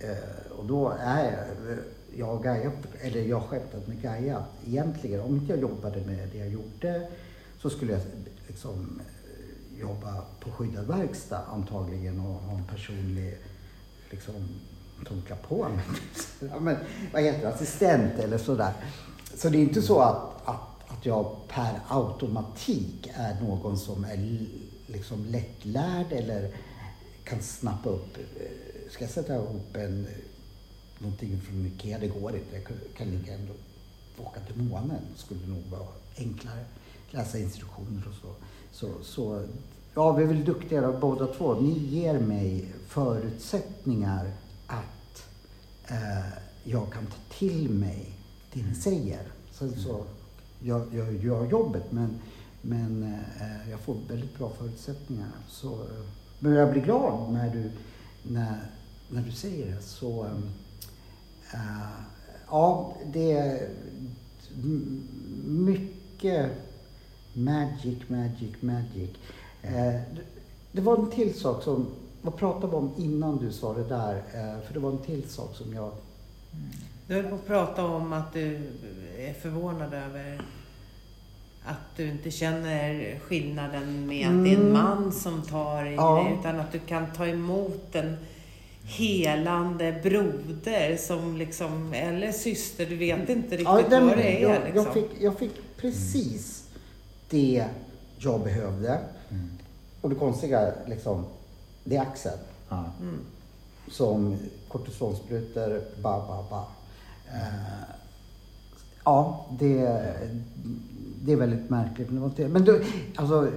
Speaker 1: mm. eh, och då är jag och Gaia, eller jag skämtat med Gaia, egentligen om inte jag jobbade med det jag gjorde så skulle jag liksom jobba på skyddad verkstad antagligen och ha en personlig liksom tunka på <laughs> ja, men, vad heter det, assistent eller sådär. Så det är inte så att, att att jag per automatik är någon som är liksom lättlärd eller kan snappa upp. Eh, ska jag sätta ihop en, någonting från Ikea? Det går inte. Jag kan lika ändå åka till månen. Skulle nog vara enklare. Läsa instruktioner och så. Så, så ja, vi är väl duktiga båda två. Ni ger mig förutsättningar att eh, jag kan ta till mig det ni säger. Sen så jag, jag gör jobbet men, men eh, jag får väldigt bra förutsättningar. Så, eh, men jag blir glad när du, när, när du säger det. Så, eh, eh ja, det är mycket magic, magic, magic. Eh, det var en till sak som, vad pratade vi om innan du sa det där? Eh, för det var en till sak som jag mm
Speaker 2: du höll på att prata om att du är förvånad över att du inte känner skillnaden med att det är en mm. man som tar i ja. dig, utan att du kan ta emot en helande broder som liksom, eller syster, du vet inte riktigt ja, den, vad det är.
Speaker 1: Jag, liksom. jag, fick, jag fick precis det jag behövde. Mm. Och det konstiga, liksom, det är Axel. Mm. Som kortisonsprutor, ba, ba, ba. Eh, ja, det, det är väldigt märkligt. Men du, alltså,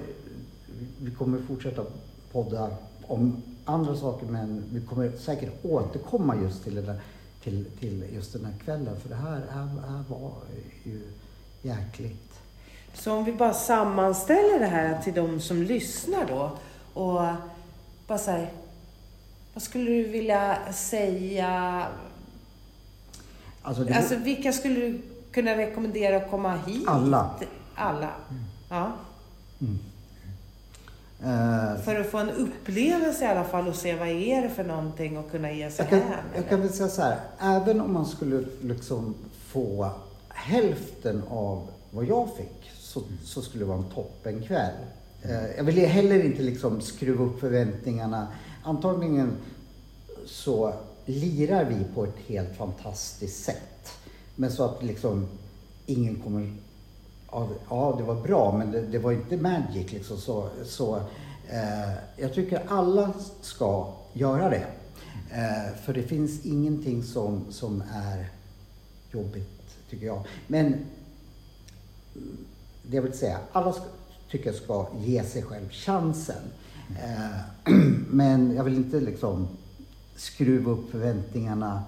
Speaker 1: vi kommer fortsätta podda om andra saker men vi kommer säkert återkomma just till, där, till, till just den här kvällen för det här, här, här var ju jäkligt.
Speaker 2: Så om vi bara sammanställer det här till de som lyssnar då och bara säger vad skulle du vilja säga Alltså, det... alltså vilka skulle du kunna rekommendera att komma hit?
Speaker 1: Alla.
Speaker 2: Alla? Mm. Ja. Mm. Uh, för att få en upplevelse i alla fall och se vad är det för någonting och kunna ge sig
Speaker 1: jag kan, hem? Jag kan väl säga så här, även om man skulle liksom få hälften av vad jag fick så, så skulle det vara en toppenkväll. Uh, jag vill heller inte liksom skruva upp förväntningarna. Antagligen så lirar vi på ett helt fantastiskt sätt. Men så att liksom ingen kommer... Ja, det var bra, men det, det var inte magic liksom. Så, så eh, jag tycker alla ska göra det. Eh, för det finns ingenting som, som är jobbigt, tycker jag. Men mm, det jag vill säga, alla ska, tycker jag ska ge sig själv chansen. Eh, <clears throat> men jag vill inte liksom skruva upp förväntningarna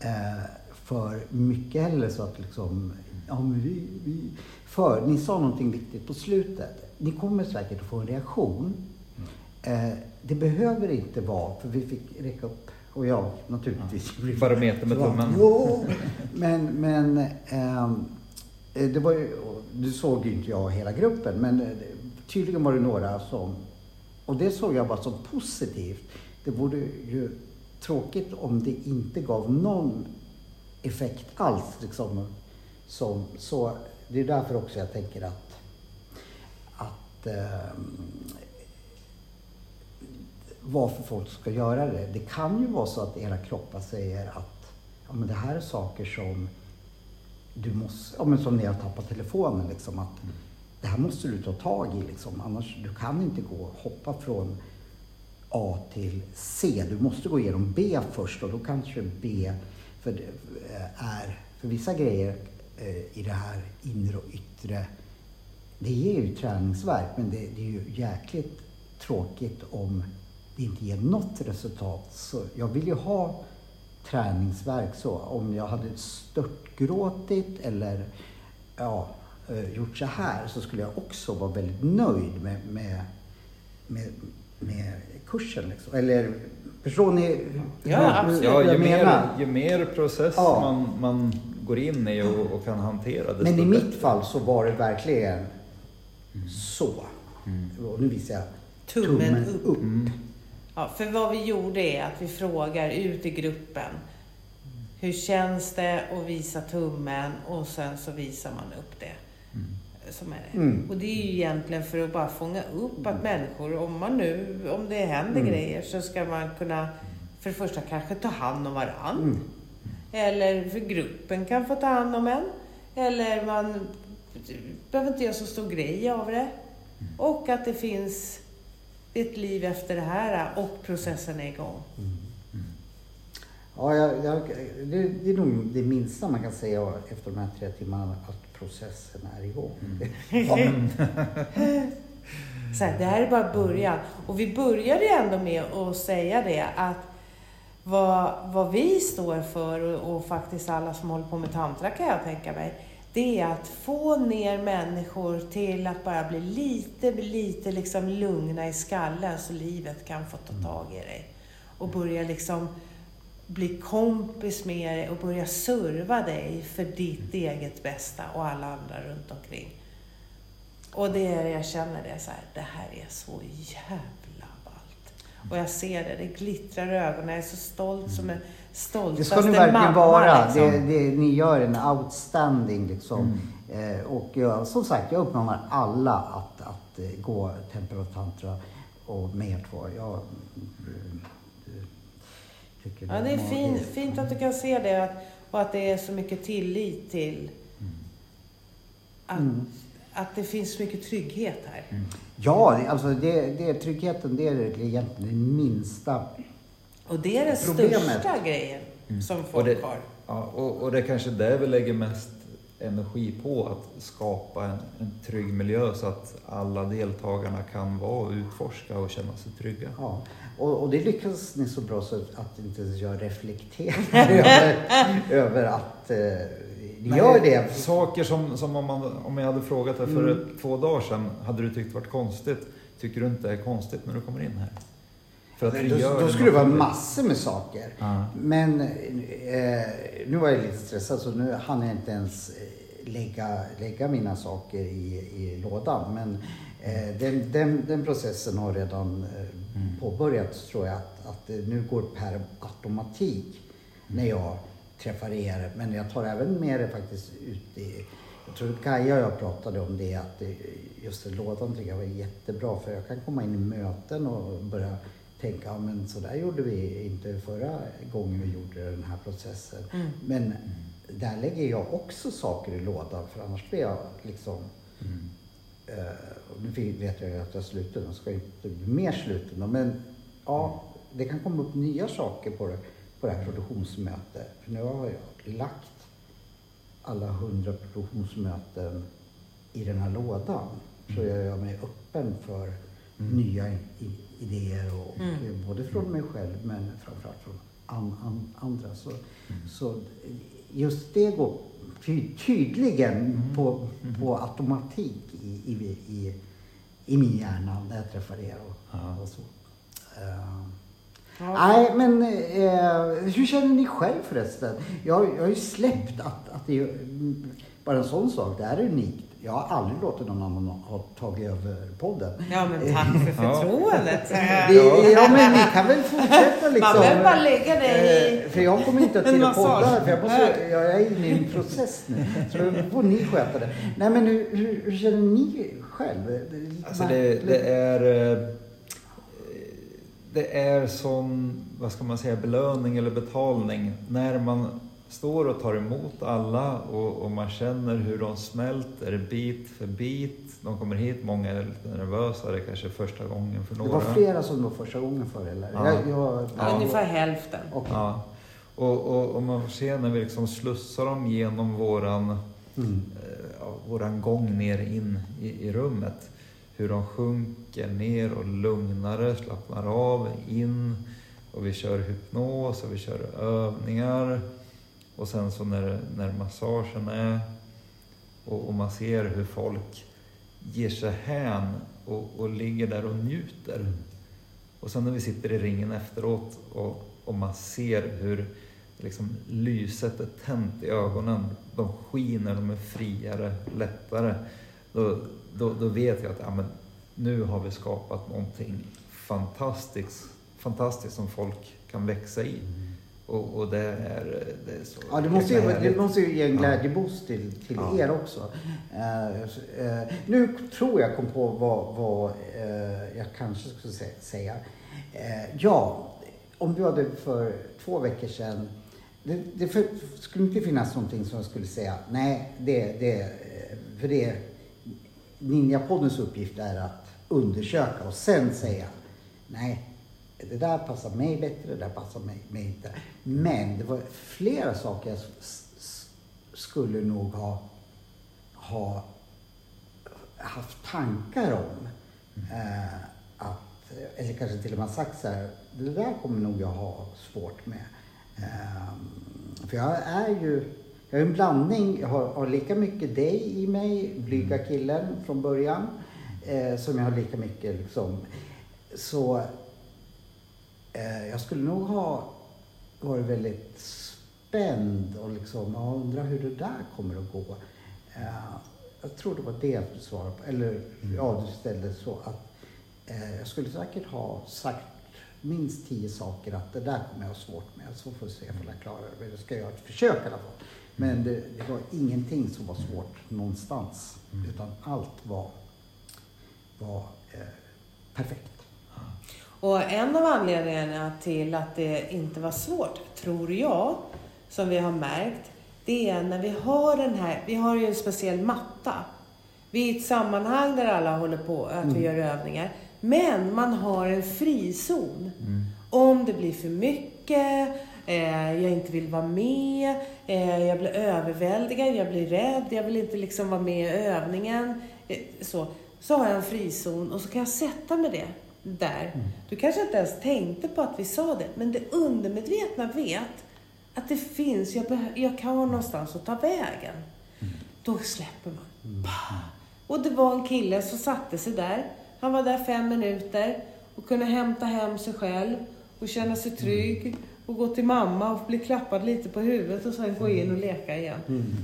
Speaker 1: eh, för mycket heller så att liksom, ja men vi, vi, för ni sa någonting viktigt på slutet. Ni kommer säkert att få en reaktion. Eh, det behöver inte vara, för vi fick räcka upp och jag naturligtvis.
Speaker 3: Ja, barometer med tummen.
Speaker 1: Ja, men, men ehm, eh, det var ju, du såg ju inte jag hela gruppen, men eh, tydligen var det några som, och det såg jag bara som positivt. Det vore ju tråkigt om det inte gav någon effekt alls. Liksom, som, så det är därför också jag tänker att, att eh, varför folk ska göra det. Det kan ju vara så att era kroppar säger att ja, men det här är saker som du måste, ja, men som ni har tappat telefonen liksom. Att mm. Det här måste du ta tag i liksom. Annars, du kan inte gå och hoppa från A till C. Du måste gå igenom B först och då kanske B för eh, är, för vissa grejer eh, i det här inre och yttre, det ger ju träningsverk men det, det är ju jäkligt tråkigt om det inte ger något resultat. Så jag vill ju ha träningsverk så. Om jag hade störtgråtit eller ja, eh, gjort så här så skulle jag också vara väldigt nöjd med, med, med, med kursen. Liksom. Eller förstår ni
Speaker 2: ja,
Speaker 3: absolut. ja, ju, mer, ju mer process ja. man, man går in i och, och kan hantera det.
Speaker 1: Men i mitt fall så var det verkligen mm. så. Mm. Och nu visar jag tummen, tummen upp. upp. Mm.
Speaker 2: Ja, för vad vi gjorde är att vi frågar ut i gruppen. Hur känns det att visa tummen? Och sen så visar man upp det. Som är det. Mm. Och det är ju egentligen för att bara fånga upp att människor, om man nu, om det händer mm. grejer, så ska man kunna för det första kanske ta hand om varann. Mm. Eller för gruppen kan få ta hand om en. Eller man behöver inte göra så stor grej av det. Och att det finns ett liv efter det här och processen är igång. Mm. Mm.
Speaker 1: Ja, jag, jag, det, det, är nog det minsta man kan säga efter de här tre timmarna, att processen är igång. Mm. <laughs>
Speaker 2: Så här, det här är bara början. Och vi började ju ändå med att säga det att vad, vad vi står för och, och faktiskt alla som håller på med tantra kan jag tänka mig, det är att få ner människor till att bara bli lite, lite liksom lugna i skallen så livet kan få ta tag i dig. Och börja liksom bli kompis med dig och börja serva dig för ditt eget bästa och alla andra runt omkring. Och det är, jag känner det så här, det här är så jävla ballt. Och jag ser det, det glittrar i ögonen, jag är så stolt som en stoltaste
Speaker 1: Det ska ni verkligen vara. Liksom. Det, det, ni gör en outstanding liksom. Mm. Eh, och jag, som sagt, jag uppmanar alla att, att uh, gå Tempel och Tantra och med er två. Jag, uh,
Speaker 2: tycker det ja, det är fint, fint att du kan se det att, och att det är så mycket tillit till mm. att, mm. att det finns mycket trygghet här. Mm.
Speaker 1: Ja, alltså det, det, tryggheten det är egentligen det minsta
Speaker 2: och det är den problemet. största grejen mm. som folk
Speaker 3: och det,
Speaker 2: har.
Speaker 3: Ja, och, och det är kanske där vi lägger mest energi på, att skapa en, en trygg miljö så att alla deltagarna kan vara och utforska och känna sig trygga.
Speaker 1: Ja, och, och det lyckas ni så bra så att inte ens jag reflekterar <laughs> över, över att eh, ni gör det.
Speaker 3: Saker som, som om, man, om jag hade frågat dig för mm. två dagar sedan, hade du tyckt varit konstigt? Tycker du inte det är konstigt när du kommer in här?
Speaker 1: För att då, då, då skulle det vara massor med saker. Ja. Men eh, nu var jag lite stressad så nu hann jag inte ens eh, lägga, lägga mina saker i, i lådan. Men eh, den, den, den, processen har redan eh, mm. påbörjats tror jag. Att, att nu går per automatik mm. när jag träffar er. Men jag tar även med det faktiskt ut i jag tror Kaja och jag pratade om det att just lådan tycker jag var jättebra för jag kan komma in i möten och börja tänka, ja men så där gjorde vi inte förra gången vi gjorde den här processen. Mm. Men mm. där lägger jag också saker i lådan för annars blir jag liksom mm. Uh, nu vet jag ju att jag är sluten och ska inte bli mer sluten men ja, det kan komma upp nya saker på det, på det här produktionsmötet. För nu har jag lagt alla hundra produktionsmöten i den här lådan. Så mm. jag gör mig öppen för mm. nya idéer och, mm. och, både från mig själv men framförallt från an, an, andra. Så, mm. så just det går ty tydligen mm. på, på automatik i, i, i, i min hjärna när jag träffar er och, ja. och så. Uh. Nej, men uh, hur känner ni själv förresten? Jag, jag har ju släppt att, att det är bara en sån sak, det är unikt. Jag har aldrig låtit någon annan ha tagit över podden.
Speaker 2: Ja, men tack för <laughs> förtroendet.
Speaker 1: ja. ja, men ni kan väl fortsätta liksom. Man
Speaker 2: behöver bara lägga det i...
Speaker 1: Eh, för jag kommer inte att till att podda, för jag, måste, jag är inne i en process nu. Så då får ni sköta det. Nej, men hur, hur, hur känner ni själv?
Speaker 3: Alltså det, det är... Eh, det är sån, vad ska man säga, belöning eller betalning när man står och tar emot alla och, och, man känner hur de smälter bit för bit. De kommer hit, många är lite nervösa, det är kanske första gången för några.
Speaker 1: Det var flera som var första gången för eller?
Speaker 2: Ja. Jag, jag, ja. Ungefär hälften.
Speaker 3: Okay. Ja. Och, och, och, man får se när vi liksom slussar dem genom våran, mm. eh, våran gång ner in i, i rummet. Hur de sjunker ner och lugnare, slappnar av, in. Och vi kör hypnos och vi kör övningar. Och sen så när, när massagen är och, och man ser hur folk ger sig hän och, och ligger där och njuter. Och sen när vi sitter i ringen efteråt och, och man ser hur liksom, lyset är tänt i ögonen. De skiner, de är friare, lättare. Då, då, då vet jag att ja, men, nu har vi skapat någonting fantastiskt, fantastiskt som folk kan växa i. Mm. Och, och det, är, det är så
Speaker 1: Ja, det måste, ju, det måste ju ge en glädjeboost till, till ja. er också. Uh, uh, nu tror jag kom på vad, vad uh, jag kanske skulle säga. ja, om du hade för två veckor sedan det, det för, skulle inte finnas någonting som jag skulle säga, nej, det, det, för det Ninjapoddens uppgift är att undersöka och sen säga, nej, det där passar mig bättre, det där passar mig, mig inte. Men det var flera saker jag skulle nog ha, ha haft tankar om. Eh, att, eller kanske till och med sagt så här, det där kommer nog jag ha svårt med. Eh, för jag är ju, jag är en blandning, jag har, har lika mycket dig i mig, blyga mm. killen från början, eh, som jag har lika mycket liksom. Så jag skulle nog ha varit väldigt spänd och liksom, jag undrar hur det där kommer att gå. Eh, jag tror det var det jag skulle svara på. Eller mm. ja, du ställde så att eh, jag skulle säkert ha sagt minst tio saker att det där kommer jag ha svårt med. Så får vi se om jag klarar det. Jag ska göra ett försök i alla fall. Men det, det var ingenting som var svårt någonstans. Mm. Utan allt var, var eh, perfekt.
Speaker 2: Och en av anledningarna till att det inte var svårt, tror jag, som vi har märkt, det är när vi har den här, vi har ju en speciell matta. Vi är i ett sammanhang där alla håller på, att mm. vi gör övningar. Men man har en frizon. Mm. Om det blir för mycket, eh, jag inte vill vara med, eh, jag blir överväldigad, jag blir rädd, jag vill inte liksom vara med i övningen. Eh, så, så har jag en frizon och så kan jag sätta mig det där. Mm. Du kanske inte ens tänkte på att vi sa det, men det undermedvetna vet att det finns, jag, jag kan ha någonstans att ta vägen. Mm. Då släpper man. Mm. Och det var en kille som satte sig där. Han var där fem minuter och kunde hämta hem sig själv och känna sig mm. trygg och gå till mamma och bli klappad lite på huvudet och sen gå in och leka igen. Mm.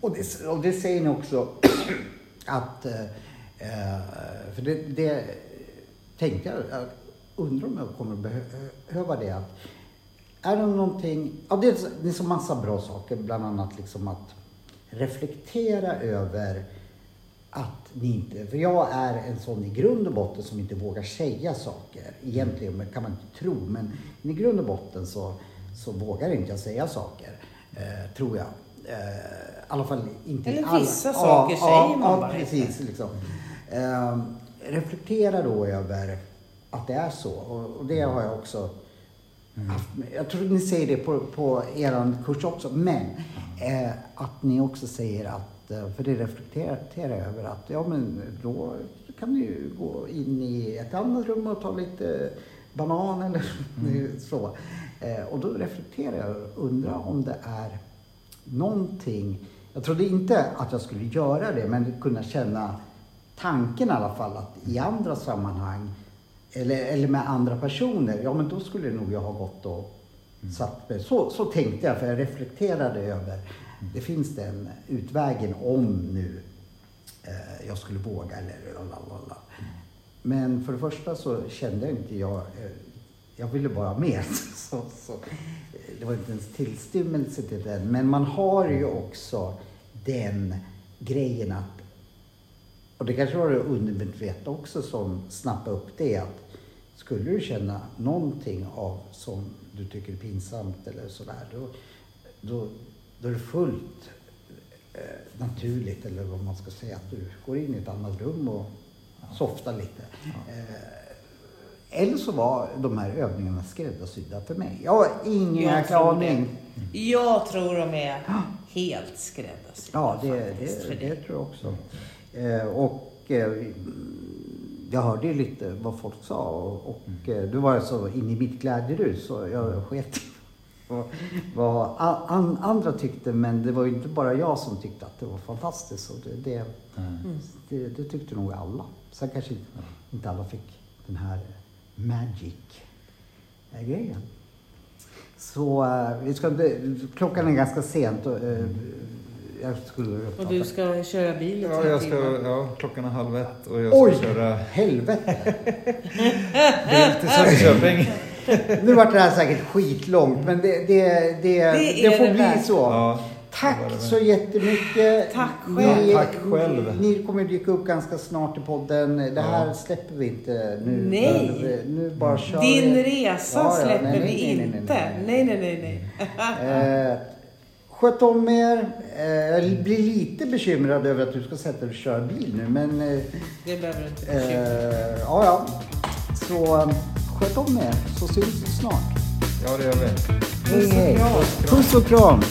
Speaker 1: Och, det, och det säger ni också <clears throat> att eh, eh för det, det, tänkte jag, jag undrar om jag kommer behöva det. Att, är det någonting, ja det är, det är så massa bra saker, bland annat liksom att reflektera över att ni inte, för jag är en sån i grund och botten som inte vågar säga saker. Egentligen kan man inte tro, men i grund och botten så, så vågar inte jag säga saker. Eh, tror jag. Eh, I alla fall inte
Speaker 2: Eller vissa alla, saker ja, säger man ja, bara
Speaker 1: precis, liksom. eh, reflektera då över att det är så. Och, och det har jag också mm. haft. Jag tror ni säger det på, på er kurs också. Men eh, att ni också säger att, eh, för det reflekterar jag över att ja men då kan ni ju gå in i ett annat rum och ta lite banan eller <laughs> mm. så. Eh, och då reflekterar jag och undrar om det är någonting. Jag trodde inte att jag skulle göra det, men kunna känna tanken i alla fall att i andra sammanhang eller, eller med andra personer, ja men då skulle nog jag ha gått och mm. satt mig. Så, så tänkte jag, för jag reflekterade över, det finns den utvägen om nu eh, jag skulle våga eller lalala. Mm. Men för det första så kände jag inte jag, eh, jag ville bara med. <laughs> Så, så, eh, det var inte ens tillstymmelse till den. Men man har ju också den grejen att, och det kanske var det undermedvetna också som snappade upp det, att skulle du känna någonting av som du tycker är pinsamt eller sådär, då, då, då är det fullt eh, naturligt, eller vad man ska säga, att du går in i ett annat rum och softar lite. Ja. Eh, eller så var de här övningarna skräddarsydda för mig. Jag har ingen aning.
Speaker 2: Jag tror de är helt skräddarsydda.
Speaker 1: Ja, det, det, det, det tror jag också. Eh, och eh, jag hörde ju lite vad folk sa och, och mm. du var så inne i mitt glädjerus så jag sket vad, vad an, andra tyckte. Men det var ju inte bara jag som tyckte att det var fantastiskt. Och det, det, mm. det, det tyckte nog alla. Sen kanske inte alla fick den här magic-grejen. Så vi ska, klockan är ganska sent. Och, uh,
Speaker 2: jag skulle och du ska köra bil i
Speaker 3: ja, jag ska, ja, klockan är halv ett och jag ska
Speaker 1: Oj,
Speaker 3: köra...
Speaker 1: helvete! <laughs>
Speaker 3: bil till Söderköping.
Speaker 1: nu vart det här säkert skitlångt men det, det, det, det, det får bli så. Ja. Tack så jättemycket.
Speaker 2: Tack själv.
Speaker 3: Ni, Tack själv.
Speaker 1: Ni kommer dyka upp ganska snart i podden. Det här ja. släpper vi inte nu.
Speaker 2: Nej.
Speaker 1: Nu bara kör
Speaker 2: Din resa ja, ja, släpper nej, vi nej, nej, inte. Nej, nej, nej. nej.
Speaker 1: Sköt om er. Eh, jag blir lite bekymrad över att du ska sätta dig och köra bil nu. Men,
Speaker 2: eh, det behöver du inte bekymra
Speaker 1: eh, Ja, ja. Så sköt om er så syns vi snart.
Speaker 3: Ja, det gör vi.
Speaker 1: Hej, hej. Puss och kram.